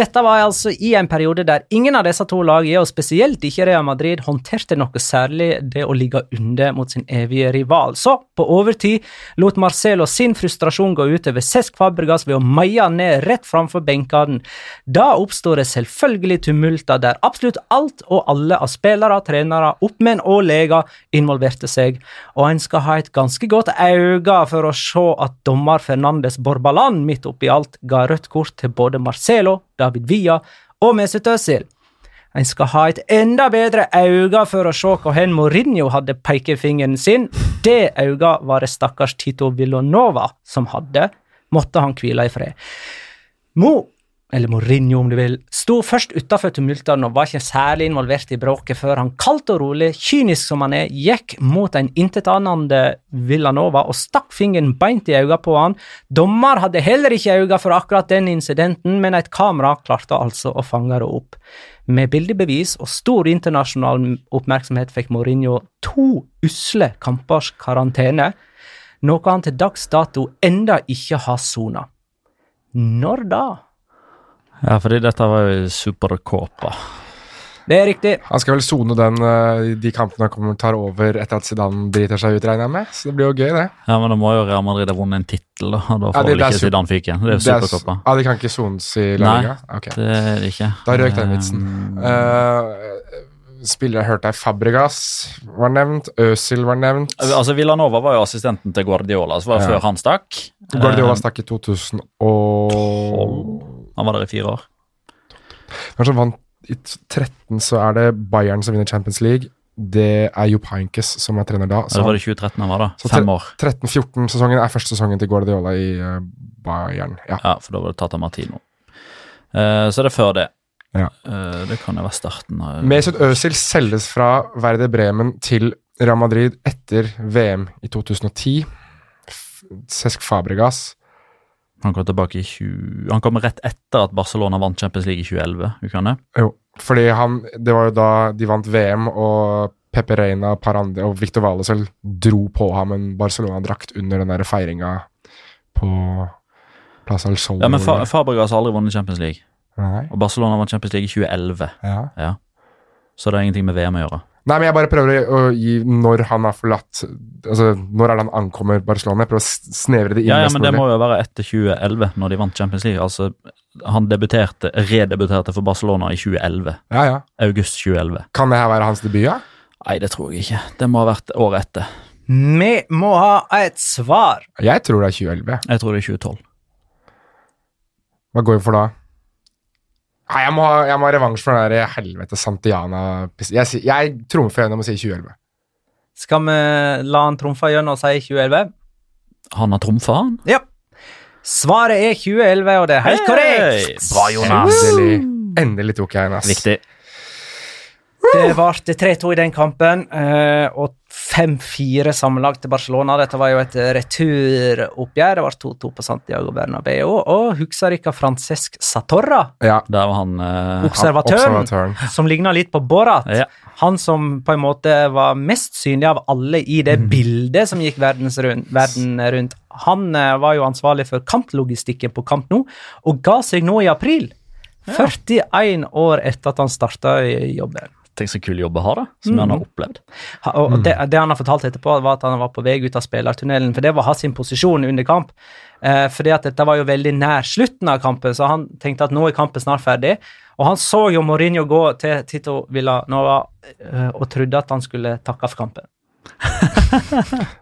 Dette var altså i en periode der ingen av disse to lagene, og spesielt ikke Real Madrid, håndterte noe særlig det å ligge under mot sin evige rival. Så, på overtid, lot Marcelo sin frustrasjon gå ut over Cesc Fabregas ved å meie ned rett framfor benkene. Da oppstår det selvfølgelig tumulter der absolutt alt og alle av spillere, trenere, oppmenn og leger involverte seg, og en skal ha et ganske godt øye for å se at dommer Fernandes Borbalan midt oppi alt ga rødt kort til både Marcelo, David Villa og Mesut Özil. En skal ha et enda bedre øye for å se hvor hen Mourinho hadde pekefingeren sin. Det øyet var det stakkars Tito Villanova som hadde. Måtte han hvile i fred. Mo eller Mourinho om du vil, sto først utafor tumultene og var ikke særlig involvert i bråket før han kaldt og rolig, kynisk som han er, gikk mot en intetanende Villanova og stakk fingeren beint i øynene på han. Dommer hadde heller ikke øyne for akkurat den incidenten, men et kamera klarte altså å fange det opp. Med bildebevis og stor internasjonal oppmerksomhet fikk Mourinho to usle kampers karantene, noe han til dags dato enda ikke har sona. Når da? Ja, fordi dette var jo superkåpa. Det er riktig. Han skal vel sone den uh, de kampene han kommer tar over etter at Zidane driter seg ut, regner jeg med. Så det blir jo gøy, det. Ja, Men da må jo Real Madrid ha vunnet en tittel, da. Og da får Ja, det- vel ikke Zidane fyken. Det er jo Det er s- superkåpa. Ja, de kan ikke sones i La Nei, Liga? Ok. det er det ikke. Da røk den vitsen. Um, Uh, spillere jeg hørte her, Fabregas var nevnt, Øsil var nevnt. altså Villanova var jo assistenten til Guardiola, så var det Ja. før han stakk. Guardiola Eh, stakk i 2012. Han var der i fire år. Kanskje vant i 13, så er det Bayern som vinner Champions League. Det er Jupp Heynckes som er trener da. Det var det 2013 han var, da? Så Fem år. 13-14-sesongen er første sesongen til Guardiola i eh, Bayern. Ja. Ja, for da var det Tata Martino. Eh, så det er før det. Ja. Eh, det kan jo være starten av Mesut Özil selges fra Werder Bremen til Real Madrid etter VM i 2010. Cesc Fabregas. Han kom tilbake i 20... Han kom rett etter at Barcelona vant Champions League i 2011. Husker han det? Jo, fordi han Det var jo da de vant VM, og Pepe Reina, Parande og Victor Valesel dro på ham en Barcelona-drakt under den feiringa på Plaza del Sol. Ja, men Fa Fabregas har aldri vunnet Champions League. Nei. Og Barcelona vant Champions League i 2011. Ja. Så det har ingenting med VM å gjøre. Nei, men jeg bare prøver å gi når han har forlatt Altså, når er det han ankommer Barcelona? Jeg prøver å snevre det inn Ja, ja, men det må jo være etter 2011, når de vant Champions League. Altså, han debuterte, redebuterte for Barcelona i 2011. Ja, ja. August 2011. Kan det her være hans debut, ja? Nei, det tror jeg ikke. Det må ha vært året etter. Vi må ha et svar. Jeg tror det er 2011. Jeg tror det er 2012. Hva går vi for da? Nei, jeg må ha, jeg må ha revansj for den der helvete Santiana Jeg, jeg trumfer gjennom å si 2011. Skal vi la han trumfe gjennom og si 2011? Han har trumfa, han. Ja. Svaret er 2011, og det er helt Hey! korrekt. Bra, Jonas. Endelig, endelig tok jeg en, ass. Viktig. Det ble 3-2 i den kampen, eh, og 5-4 sammenlagt til Barcelona. Dette var jo et returoppgjør. Det var 2-2 på Santiago Bernabeu. Og husker dere Francesc Satorra, Ja, Der var han eh, observatøren, observatøren. som ligna litt på Borat? Ja. Han som på en måte var mest synlig av alle i det bildet som gikk rundt, verden rundt. Han eh, var jo ansvarlig for kamplogistikken på Kamp nå, og ga seg nå i april. 41 år etter at han starta jobben. Tenk så kul jobb å ha, da. Som han har opplevd. Ha- Og det, det han har fortalt etterpå, var at han var på vei ut av spillertunnelen, for det var hans posisjon under kamp. Eh, fordi at dette var jo veldig nær slutten av kampen, så han tenkte at nå er kampen snart ferdig. Og han så jo Mourinho gå til Tito Villanova eh, og trodde at han skulle takke for kampen.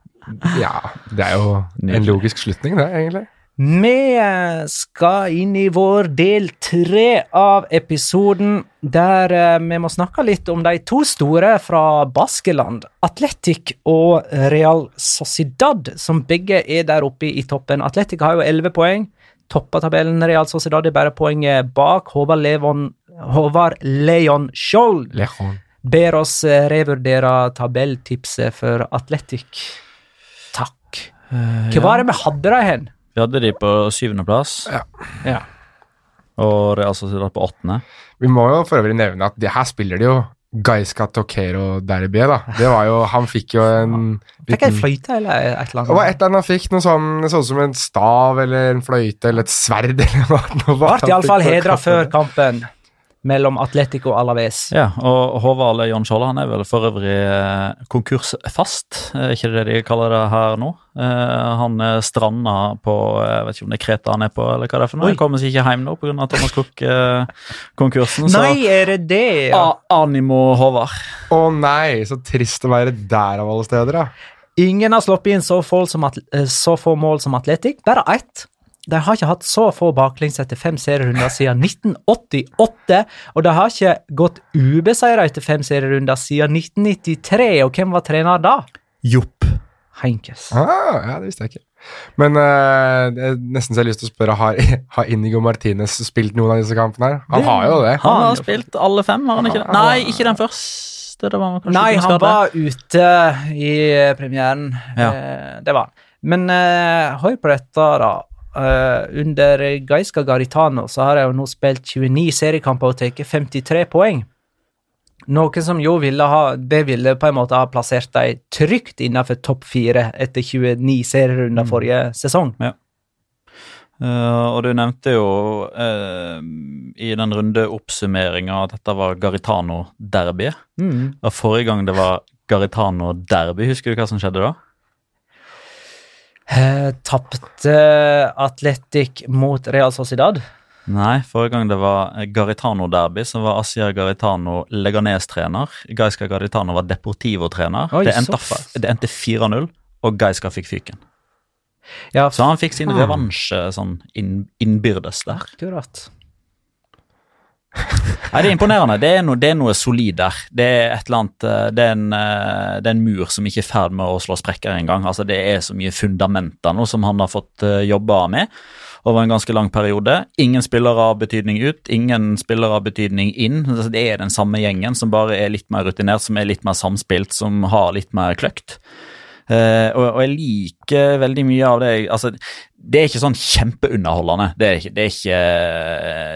Ja, det er jo en logisk slutning, det, egentlig. Vi eh, skal inn i vår del tre av episoden, der eh, vi må snakke litt om de to store fra Baskeland, Atletic og Real Sociedad, som begge er der oppe i toppen. Atletic har jo 11 poeng, topper tabellen. Real Sociedad er bare poenget bak. Håvard Levon Håvard Leon Skjold ber oss eh, revurdere tabelltipset for Atletic. Takk. Hva var det vi hadde der hen? Vi hadde de på syvendeplass, Ja. og det er altså på åttende. Vi må jo for øvrig nevne at det her spiller de jo Gaiska Toquero-derbyet, da. Det var jo Han fikk jo en Fikk en fløyte eller et eller annet? Det var et eller annet han fikk, noe sånn, sånn som en stav eller en fløyte eller et sverd eller noe. noe Ble iallfall hedra før kampen. Mellom Atletico og Alaves. Ja, og Håvard John Skjold han er vel for øvrig eh, konkursfast, er ikke det de kaller det her nå? Eh, han eh, stranda på jeg vet ikke om det er Kreta han er på, eller hva det er for noe. Han kommer seg ikke hjem nå pga. Thomas Cook-konkursen. Nei, er det det? Ja. Animo Håvard. Å nei, så trist å være der av alle steder, ja. Ingen har sluppet inn så få, som eh, så få mål som Atletic. Bare ett. De har ikke hatt så få baklengs etter fem serierunder siden 1988. Og de har ikke gått ubeseira etter fem serierunder siden 1993. Og hvem var trener da? Jopp. Heinkes. Ah, ja, det visste jeg ikke. Men uh, det er nesten så jeg har lyst til å spørre har, har Inigo Martinez spilt noen av disse kampene her? Han har jo det. Han har spilt alle fem, har han ikke det? Nei, ikke den første. Det var Nei, han var ute i premieren. Ja. Eh, Det var han. Men uh, hør på dette, da. Eh, under Gaiska Garitano så har jeg jo nå spilt 29 seriekamper og tatt 53 poeng. Noe som jo ville ha Det ville på en måte ha plassert dem trygt innenfor topp fire etter 29 serierunder forrige sesong. Eh, og du nevnte jo uh, i den runde oppsummeringa at dette var Garitano-derby. Mm. Og forrige gang det var Garitano-derby, husker du hva som skjedde da? Eh, Tapte Atletic mot Real Sociedad. Nei, forrige gang det var Garitano-derby, så var Asia Garitano Leganes-trener. Gaiska Garitano var Deportivo-trener. Det endte, endte 4-0, og Gaiska fikk fyken. Ja, Så han fikk sin revansje sånn inn, innbyrdes der. akkurat. Nei, Det er imponerende. Det er, noe, det er noe solid der. Det er et eller annet, eh, det er en, eh, det er en mur som ikke er i ferd med å slå sprekker engang. Altså, det er så mye fundamenter nå som han har fått eh, jobba med over en ganske lang periode. Ingen spillere av betydning ut, ingen spillere av betydning inn. Altså, det er den samme gjengen som bare er litt mer rutinert, som er litt mer samspilt, som har litt mer kløkt. Uh, og, og jeg liker veldig mye av det. Altså, det er ikke sånn kjempeunderholdende. Det er ikke, det er ikke,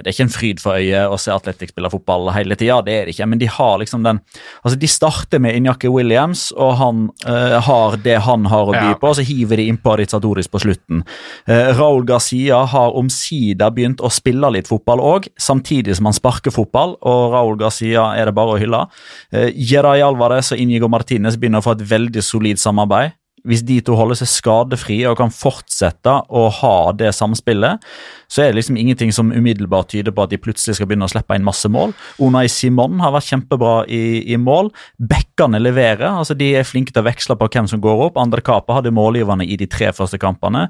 det er ikke en fryd for øyet å se Atletic spille fotball hele tida. Det er det ikke, men de har liksom den Altså, de starter med Injaki Williams, og han uh, har det han har å by Ja. på, og så hiver de innpå Aditzadoris på slutten. Uh, Raúl Garcia har omsider begynt å spille litt fotball òg, samtidig som han sparker fotball, og Raúl Garcia er det bare å hylle. Uh, Jeray Alvarez og Inigo Martinez begynner å få et veldig solid samarbeid. Hvis de to holder seg skadefrie og kan fortsette å ha det samspillet, så er det liksom ingenting som umiddelbart tyder på at de plutselig skal begynne å slippe inn masse mål. Unai Simon har vært kjempebra i, i mål. Bekkene leverer. altså De er flinke til å veksle på hvem som går opp. Andre Kapa hadde målgiverne i de tre første kampene.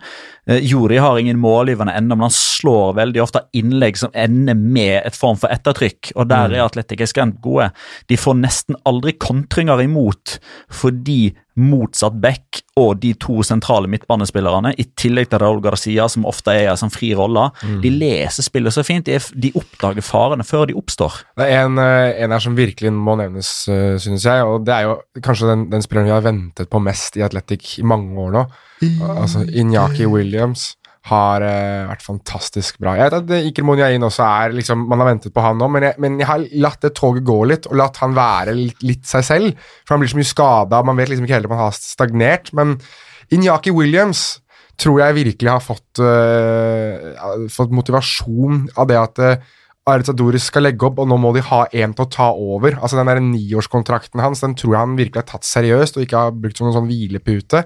Eh, Juri har ingen målgivende ennå, men han slår veldig ofte innlegg som ender med et form for ettertrykk. og Der er Atletic ekstremt gode. De får nesten aldri kontringer imot fordi motsatt back og de to sentrale midtbanespillerne, i tillegg til Raúl Garcia, som ofte er i en sånn fri rolle, de leser spillet så fint. De, er, de oppdager farene før de oppstår. Det er en, eh, en her som virkelig må nevnes, uh, synes jeg, og det er jo kanskje den, den spilleren vi har ventet på mest i Athletic i mange år nå. Altså Inyaki Williams har uh, vært fantastisk bra. Jeg vet at eh, Iker Monjain også er liksom, Man har ventet på han nå, men jeg, men jeg har latt det toget gå litt, og latt han være litt, litt seg selv. For han blir så mye skada, man vet liksom ikke heller om han har stagnert. Men Inyaki Williams tror jeg virkelig har fått, uh, fått motivasjon av det at uh, Aritzadoris skal legge opp, og nå må de ha en til å ta over. Altså Den der niårskontrakten hans den tror jeg han virkelig har tatt seriøst, og ikke har brukt som en sånn hvilepute.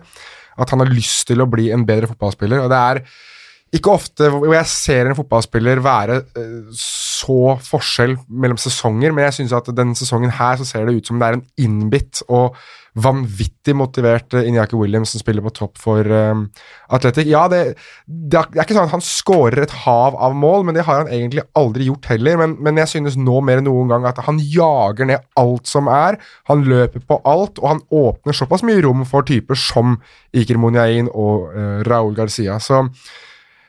At han har lyst til å bli en bedre fotballspiller. og det er ikke ofte hvor jeg ser en fotballspiller være eh, så forskjell mellom sesonger, men jeg synes at denne sesongen her så ser det ut som det er en innbitt og vanvittig motivert eh, Inyaki Williams som spiller på topp for um, Athletic. Ja, det, det er ikke sånn at han skårer et hav av mål, men det har han egentlig aldri gjort heller. Men, men jeg synes nå mer enn noen gang at han jager ned alt som er. Han løper på alt, og han åpner såpass mye rom for typer som Iker Monjain og uh, Raúl Garcia. Så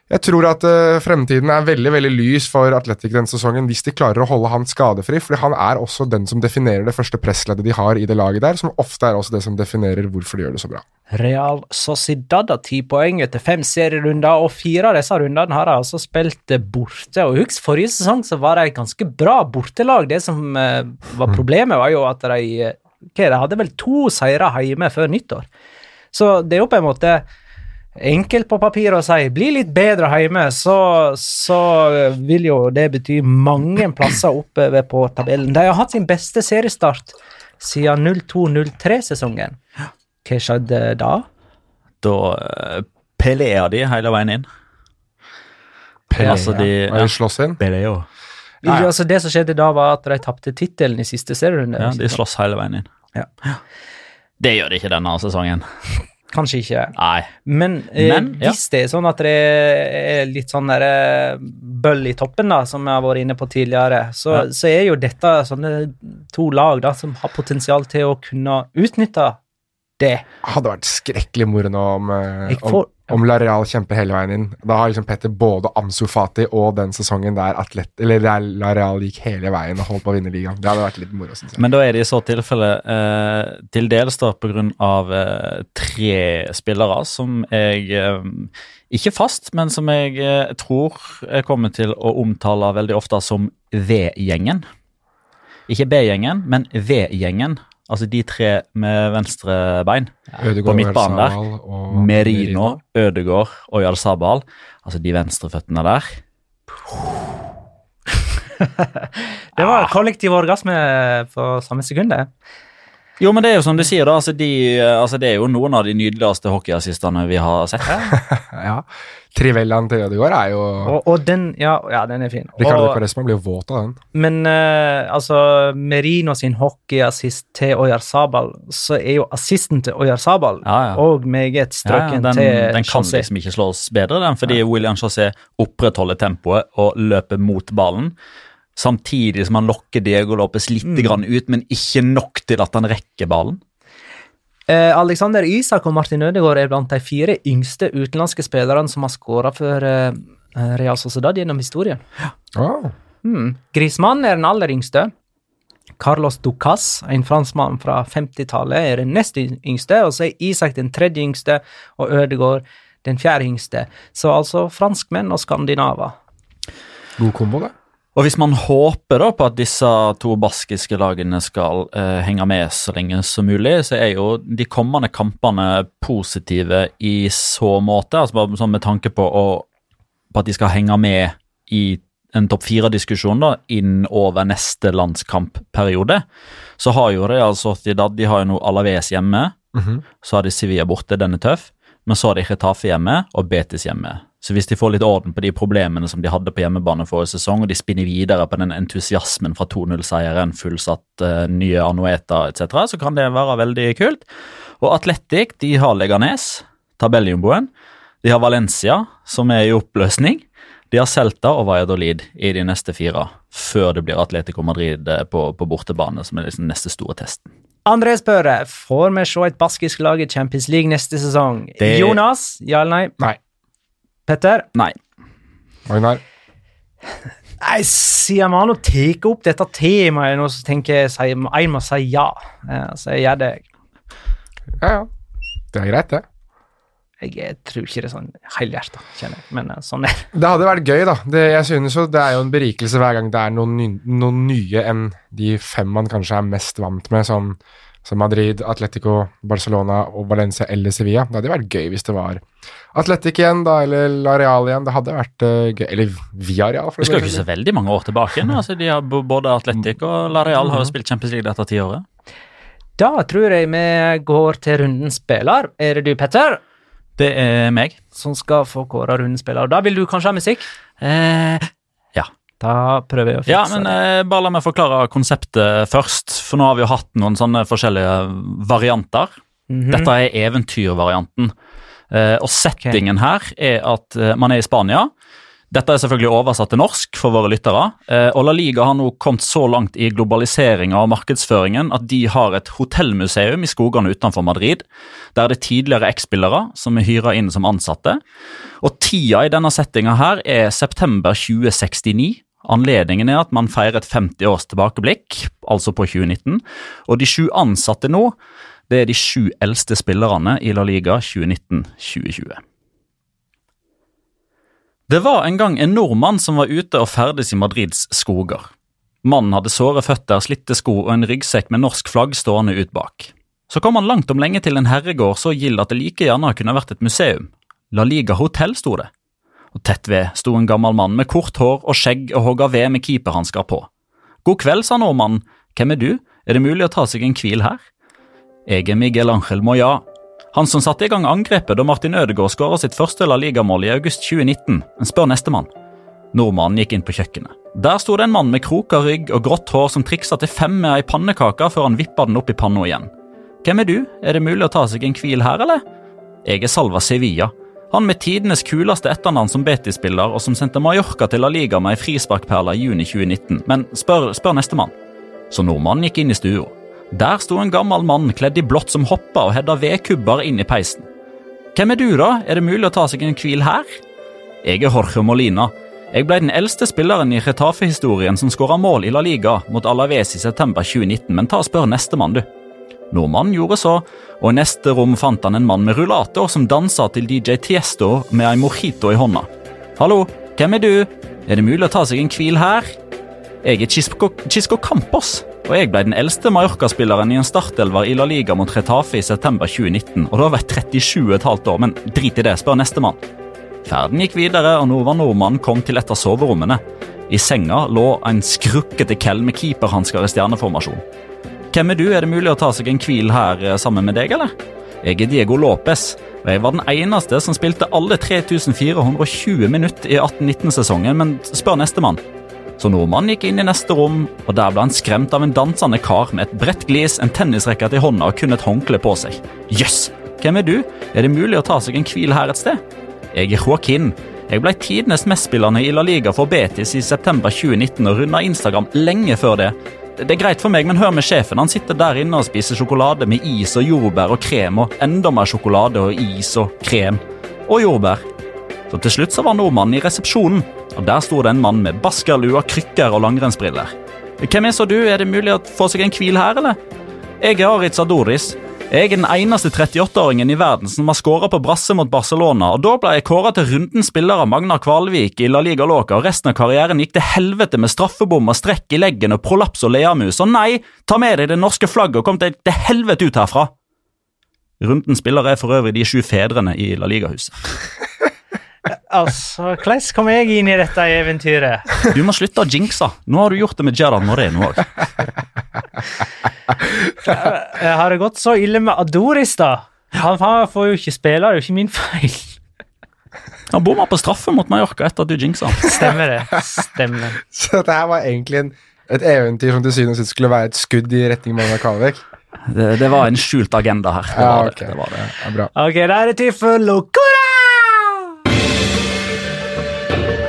jeg tror at uh, fremtiden er veldig veldig lys for Atletic denne sesongen hvis de klarer å holde han skadefri, fordi han er også den som definerer det første pressleddet de har i det laget der, som ofte er også det som definerer hvorfor de gjør det så bra. Real Sociedad har ti poeng etter fem serierunder, og fire av disse rundene har de altså spilt eh, borte. Og husk, forrige sesong så var det et ganske bra bortelag. Det som uh, var problemet, var jo at de okay, De hadde vel to seire hjemme før nyttår. Så det er jo på en måte enkelt på papir å si bli litt bedre hjemme, så, så vil jo det bety mange plasser oppover på tabellen. De har hatt sin beste seriestart siden 02-03-sesongen. Hva skjedde da? Da uh, Pelea de hele veien inn. Pelea. Altså, de- ja. De slåss inn. Peleo. Ja, ja. Altså, det som skjedde da, var at de tapte tittelen i siste serierunde. Ja, de slåss hele veien inn. Ja. Det gjør de ikke denne sesongen. Kanskje ikke. Nei. Men, eh, Men, ja. hvis det er sånn at det er litt sånn der, eh, bøll i toppen, da, som jeg har vært inne på tidligere, så, Ja. så er jo dette sånne to lag da, som har potensial til å kunne utnytte det. Hadde vært skrekkelig moro nå om, eh, om, om Lareal kjemper hele veien inn. Da har liksom Petter både Ansu Fati og den sesongen der atlet, eller der Lareal gikk hele veien og holdt på å vinne ligaen. Det hadde vært litt moro, Synes jeg. Men da er det i så tilfelle eh, til dels da av eh, tre spillere som jeg eh, Ikke fast, men som jeg eh, tror jeg kommer til å omtale veldig ofte som V-gjengen. Ikke B-gjengen, men V-gjengen. Altså de tre med venstre bein. ja. på midtbanen der. Og Merino, Ødegård og Jalsabal. Altså de venstreføttene der. Det var kollektiv orgasme på samme sekund, det. Jo, men det er jo som du sier, da. Altså, de, altså, det er jo noen av de nydeligste hockeyassistene vi har sett. Ja. Trivellaen til Ødegaard er jo Og, og den, ja, ja, den er fin. Ricardo Quaresma blir jo våt av den. Men uh, altså, Merino sin hockeyassist til Oyarzabal, så er jo assisten til Oyarzabal Ja, ja. og meget strøken ja, den, til den kan José. liksom ikke slås bedre, den, fordi William José opprettholder tempoet og løper mot ballen. Samtidig som han lokker Diego Lopez litt Mm. grann ut, men ikke nok til at han rekker ballen. Eh, Alexander Isak og Martin Ødegaard er blant de fire yngste utenlandske spillerne som har skåra for eh, Real Sociedad gjennom historien. Oh. Mm. Griezmann er den aller yngste. Carlos Ducas, en franskmann fra 50-tallet, er den nest yngste. Og så er Isak den tredje yngste, og Ødegaard den fjerde yngste. Så altså franskmenn og skandinaver. God kombo, det. Og hvis man håper da på at disse to baskiske lagene skal eh, henge med så lenge som mulig, så er jo de kommende kampene positive i så måte, altså bare sånn med tanke på, å, på at de skal henge med i en topp fire-diskusjon da, inn over neste landskampperiode. Så har jo Real Sociedad de har jo nå Alaves hjemme, Mhm. så har de Sevilla borte, den er tøff, men så har de Retafe hjemme og Betis hjemme. Så hvis de får litt orden på de problemene som de hadde på hjemmebane forrige sesong, og de spinner videre på den entusiasmen fra 2-0-seieren, fullsatt uh, nye Anueta etc., så kan det være veldig kult. Og Atletic de har Leganes, tabelljumboen. De har Valencia, som er i oppløsning. De har Celta og Valladolid i de neste fire, før det blir Atletico Madrid eh, på, på bortebane, som er liksom neste store testen. André spør får vi se et baskisk lag i Champions League neste sesong. Det- Jonas, ja eller nei? Nei. Petter? Nei. Magnar. Nei, siden Mano tar opp dette temaet nå, så tenker jeg jeg må si ja. Eh, Så jeg gjør det. Ja, ja. Det er greit, det. Jeg tror ikke det er sånn helhjerta, kjenner jeg, men eh, sånn er det. Det hadde vært gøy, da. Det, jeg synes jo det er jo en berikelse hver gang det er noen, ny, noen nye enn de fem man kanskje er mest vant med, som, som Madrid, Atletico, Barcelona og Valencia eller Sevilla. Det hadde vært gøy hvis det var Atletic igjen, da, eller Lareal igjen. Det hadde vært uh, gøy. Eller Viareal. for Vi skal jo ikke så veldig mange år tilbake. nå. Altså, de har Både Atletic og Lareal har jo spilt Champions League dette tiåret. Da tror jeg vi går til runden spiller. Er det du, Petter, Det er meg. som skal få kåre rundens spiller? Og Da vil du kanskje ha musikk? Eh, ja. Da prøver jeg å fikse ja, men eh, bare la meg forklare konseptet først. For nå har vi jo hatt noen sånne forskjellige varianter. Mhm. Dette er eventyrvarianten. Eh, og settingen her er at eh, man er i Spania. Dette er selvfølgelig oversatt til norsk for våre lyttere. Eh, og La Liga har nå kommet så langt i globaliseringa og markedsføringen at de har et hotellmuseum i skogene utenfor Madrid. Der det er tidligere X-spillere som er hyra inn som ansatte. Og tida i denne settinga her er september 2069. Anledningen er at man feirer et 50 års tilbakeblikk, altså på 2019. Og de sju ansatte nå Det er de sju eldste spillerne i La Liga 2019-2020. Det var en gang en nordmann som var ute og ferdes i Madrids skoger. Mannen hadde såre føtter, slitte sko og en ryggsekk med norsk flagg stående ut bak. Så kom han langt om lenge til en herregård så gild at det like gjerne kunne vært et museum. La Liga Hotell sto det. Og tett ved sto en gammel mann med kort hår og skjegg og hogga ved med keeperhansker på. God kveld, sa nordmannen. Hvem er du? Er det mulig å ta seg en hvil her? Jeg er Miguel Angel Moya. Han som satte i gang angrepet da Martin Ødegaard skåra sitt første La Liga-mål i august 2019. Men spør nestemann. Nordmannen gikk inn på kjøkkenet. Der sto det en mann med kroka rygg og grått hår som triksa til fem med ei pannekake før han vippa den opp i panna igjen. Hvem er du? Er det mulig å ta seg en hvil her, eller? Jeg er Salva Sevilla. Han med tidenes kuleste etternavn som Betis-spiller, og som sendte Mallorca til La Liga med ei frisparkperle i juni 2019. Men spør, spør nestemann. Så nordmannen gikk inn i stua. Der sto en gammel mann kledd i blått som hoppa og hedda vedkubber inn i peisen. Hvem er du, da? Er det mulig å ta seg en hvil her? Jeg er Jorge Molina. Jeg ble den eldste spilleren i Retafe-historien som skåra mål i La Liga mot Alaves i september 2019, men ta og spør nestemann, du. Nordmannen gjorde så, og i neste rom fant han en mann med rullator som dansa til DJ Tiesto med ei mojito i hånda. Hallo, hvem er du? Er det mulig å ta seg en hvil her? Jeg er Chisco, Chisco Campos, og jeg ble den eldste Mallorca-spilleren i en startelver i La Liga mot Retafe i september 2019, og da var jeg 37,5 år, men drit i det, spør nestemann. Ferden gikk videre, og nå var nordmannen kom til et av soverommene. I senga lå en skrukkete kell med keeperhansker i stjerneformasjon. Hvem er du? Er det mulig å ta seg en hvil her eh, sammen med deg, eller? Jeg er Diego Lopez, og jeg var den eneste som spilte alle 3420 minutter i 18-19-sesongen, men spør nestemann. Så nordmannen gikk inn i neste rom, og der ble han skremt av en dansende kar med et bredt glis, en tennisracket i hånda og kun et håndkle på seg. Jøss! Yes. Hvem er du? Er det mulig å ta seg en hvil her et sted? Jeg er Joaquin. Jeg ble tidenes mestspillende i La Liga for Betis i september 2019 og runda Instagram lenge før det. Det er greit for meg, men hør med sjefen. Han sitter der inne og spiser sjokolade med is og jordbær og krem, og enda mer sjokolade og is og krem. Og jordbær. Så til slutt så var nordmannen i resepsjonen, og der sto det en mann med baskerlua, krykker og langrennsbriller. Hvem er så du, er det mulig å få seg en hvil her, eller? Jeg er Aritz Adoris. Jeg er den eneste 38-åringen i verden som har skåra på brasse mot Barcelona, og da ble jeg kåra til rundens spiller av Magnar Kvalvik i La Liga Loca, og resten av karrieren gikk til helvete med straffebom og strekk i leggen og prolaps og leamus, og nei, ta med deg det norske flagget og kom deg til helvete ut herfra! Rundens spiller er for øvrig de sju fedrene i La Liga-huset. Altså, hvordan kom jeg inn i dette eventyret? Du må slutte å jinxe. Nå har du gjort det med Gerard Moreno òg. Har det gått så ille med Adoris, da? Han får jo ikke spille, det er jo ikke min feil. Han bomma på straffe mot Mallorca etter at du jinxa. Stemmer det. Stemmer. Så dette her var egentlig en, et eventyr som til syvende og sist skulle være et skudd i retning Magna Kalvik? Det, det, var en skjult agenda her. Det ja, var okay. det. det, var det. Ja, bra. Ok, da er det tid for Locora!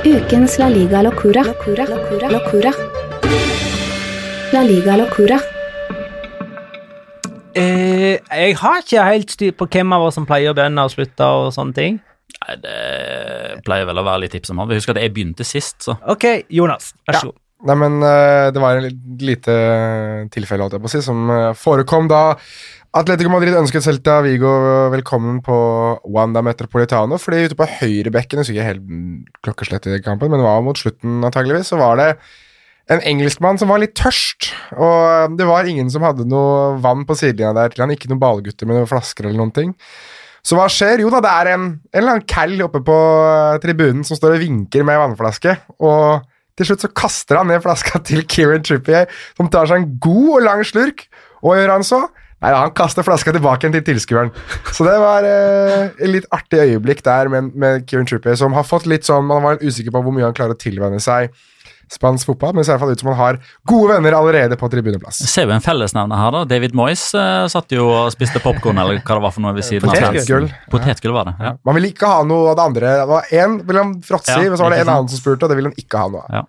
Ukens La Liga Locura. Locura. Locura. Locura. La Liga Locura. Eh, jeg har ikke helt styr på hvem av oss som pleier å begynne og slutte og sånne ting. Nei, Det pleier vel å være litt tips om han. Husk at jeg begynte sist, så. Ok, Jonas, vær så god. Nei, men uh, det var et lite tilfelle, holdt jeg på å si, som uh, forekom da Atletico Madrid ønsket Celta Vigo velkommen på Wanda Metropolitano. fordi ute på høyrebekken, husker ikke helt klokkeslett i kampen, men det var mot slutten antageligvis, så var det en engelskmann som var litt tørst. Og det var ingen som hadde noe vann på sidelinja der til han. Ikke noen ballgutter med noen flasker eller noen ting. Så hva skjer? Jo da, det er en, en eller annen cal oppe på tribunen som står og vinker med vannflaske. Og til slutt så kaster han ned flaska til Kieran Trippier, som tar seg en god og lang slurk. Og gjør han så? Nei, Han kaster flaska tilbake til tilskueren. Så det var eh, et litt artig øyeblikk der med, med Kieran Trippier, som har fått litt sånn Man var usikker på hvor mye han klarer å tilvenne seg spansk fotball, men det ser i hvert fall ut som han har gode venner allerede på tribuneplass. Ser jo en fellesnevner her, da. David Moyes eh, satt jo og spiste popkorn, eller hva det var for noe ved siden av. Potetgull. Potetgull var det, ja. Man ville ikke ha noe av det andre. Det var Én ville han fråtse i, Ja, men så var det en annen som spurte, og det ville han ikke ha noe av. Ja.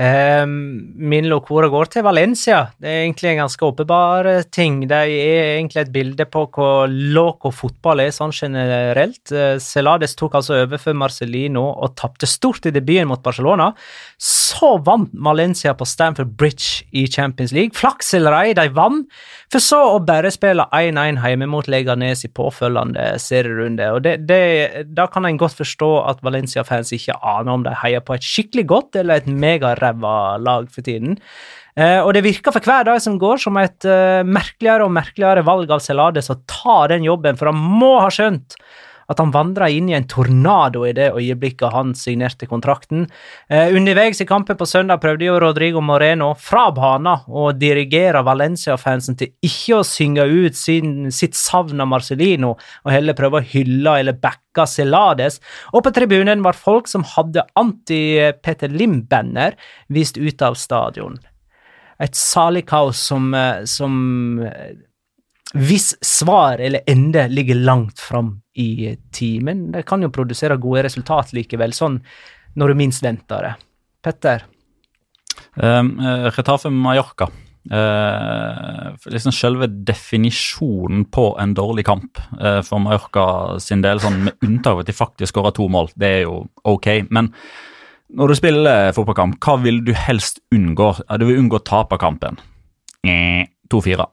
Eh, min lokora går til Valencia. Det er egentlig en ganske åpenbar eh, ting. Det er egentlig et bilde på hvor loco fotball er sånn generelt. Eh, Celades tok altså over for Marcelino og tapte stort i debuten mot Barcelona. Så vant Valencia på Stamford Bridge i Champions League. Flaks eller ei, de vant, for så å bare spille 1-1 hjemme mot Leganes i påfølgende serierunde. Og det, det, Da kan en godt forstå at Valencia-fans ikke aner om de heier på et skikkelig godt eller et megaræva lag for tiden. Uh, og det virker for hver dag som går som et uh, merkeligere og merkeligere valg av Celades å ta den jobben, for han må ha skjønt at han vandra inn i en tornado i det øyeblikket han signerte kontrakten. Eh, underveis i kampen på søndag prøvde jo Rodrigo Moreno fra banen å dirigere Valencia-fansen til ikke å synge ut sin, sitt savn av Marcelino, og heller prøve å hylle eller backe Celades. Og på tribunen var folk som hadde anti-Peter Lim-banner vist ut av stadion. Et salig kaos som, eh, som eh, hvis svar eller ende ligger langt fram i tid, men det kan jo produsere gode resultat likevel, sånn når du minst venter det. Petter? Um, Retafe Mallorca. Uh, liksom Selve definisjonen på en dårlig kamp uh, for Mallorca sin del, sånn med unntak av at de faktisk skåra to mål, det er jo ok. Men når du spiller fotballkamp, hva vil du helst unngå? Du vil unngå å tape kampen. 2-4.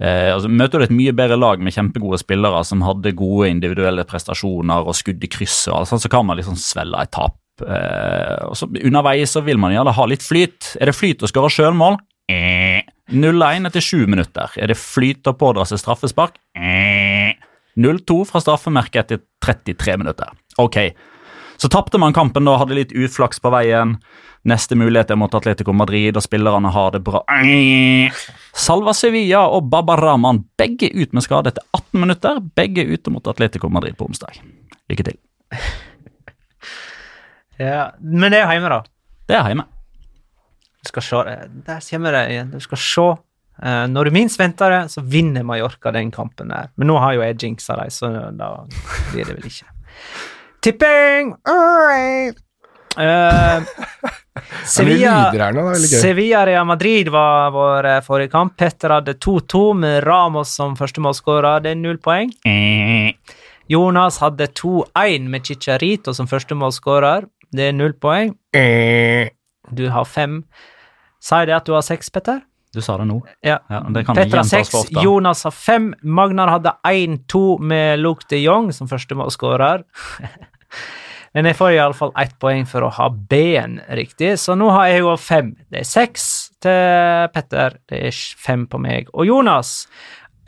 Eh, altså, møter du et mye bedre lag med kjempegode spillere som hadde gode individuelle prestasjoner og skudd i krysset, og så kan man liksom svelle et tap. Eh, og så Underveis så vil man gjerne ha litt flyt. Er det flyt å skåre sjølmål? Eh. 0-1 etter sju minutter. Er det flyt å pådra seg straffespark? Eh. 0-2 fra straffemerket etter 33 minutter. Ok, så tapte man kampen da, hadde litt uflaks på veien. Neste mulighet er mot Atletico Madrid, og spillerne har det bra. Salva Sevilla og Baba Rahman, begge ut med skade etter 18 minutter. Begge ute mot Atletico Madrid på onsdag. Lykke til. Ja, Men det er hjemme, da? Det er hjemme. Du skal se Der kommer det igjen. Du skal se. Uh, når du minst venter det, så vinner Mallorca den kampen der. Men nå har jo jeg jinxa dem, så da blir det vel ikke. Tipping! Uh, Sevilla, Sevilla Real Madrid var vår forrige kamp. Petter hadde 2-2 med Ramos som første målskårer. Det er null poeng. Jonas hadde 2-1 med Chicharito som første målskårer. Det er null poeng. Du har fem. Sier det at du har seks, Petter? Du sa det nå. Ja. ja det kan Petter har seks, Jonas har fem. Magnar hadde 1-2 med Luke de Jong som første målskårer. Men jeg får iallfall ett poeng for å ha B-en riktig, så nå har jeg jo fem. Det er seks til Petter, det er fem på meg. Og Jonas,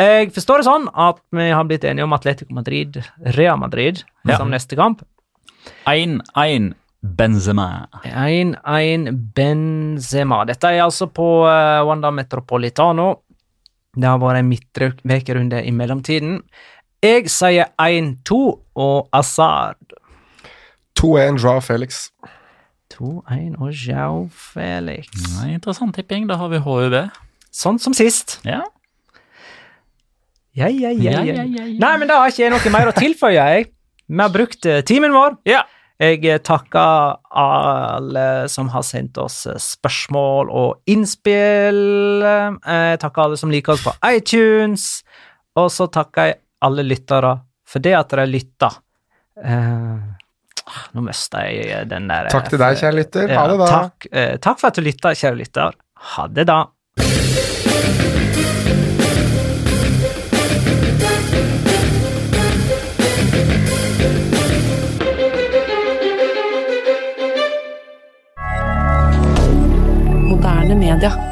jeg forstår det sånn at vi har blitt enige om Atletico Madrid, Rea Madrid, ja. som neste kamp. 1-1 Benzema. 1-1 Benzema. Dette er altså på uh, Wanda Metropolitano. Det har vært en midtvekerunde i mellomtiden. Jeg sier 1-2 og Azard. 2-1 Joao Felix. 2-1 og Joao Felix. Nei, interessant tipping. Da har vi HUB. Sånn som sist. Ja. Ja, ja, ja, ja. Nei, men da har ikke jeg noe mer å tilføye, jeg. Vi har brukt uh, timen vår. Ja. Jeg takker alle som har sendt oss spørsmål og innspill. Jeg takker alle som liker oss på iTunes. Og så takker jeg alle lyttere for det at dere lytter. Nå mista jeg den der Takk til deg, kjære lytter. Ha det, da. Takk, uh, takk for at du lytta, kjære lytter. Ha det, da. moderne media.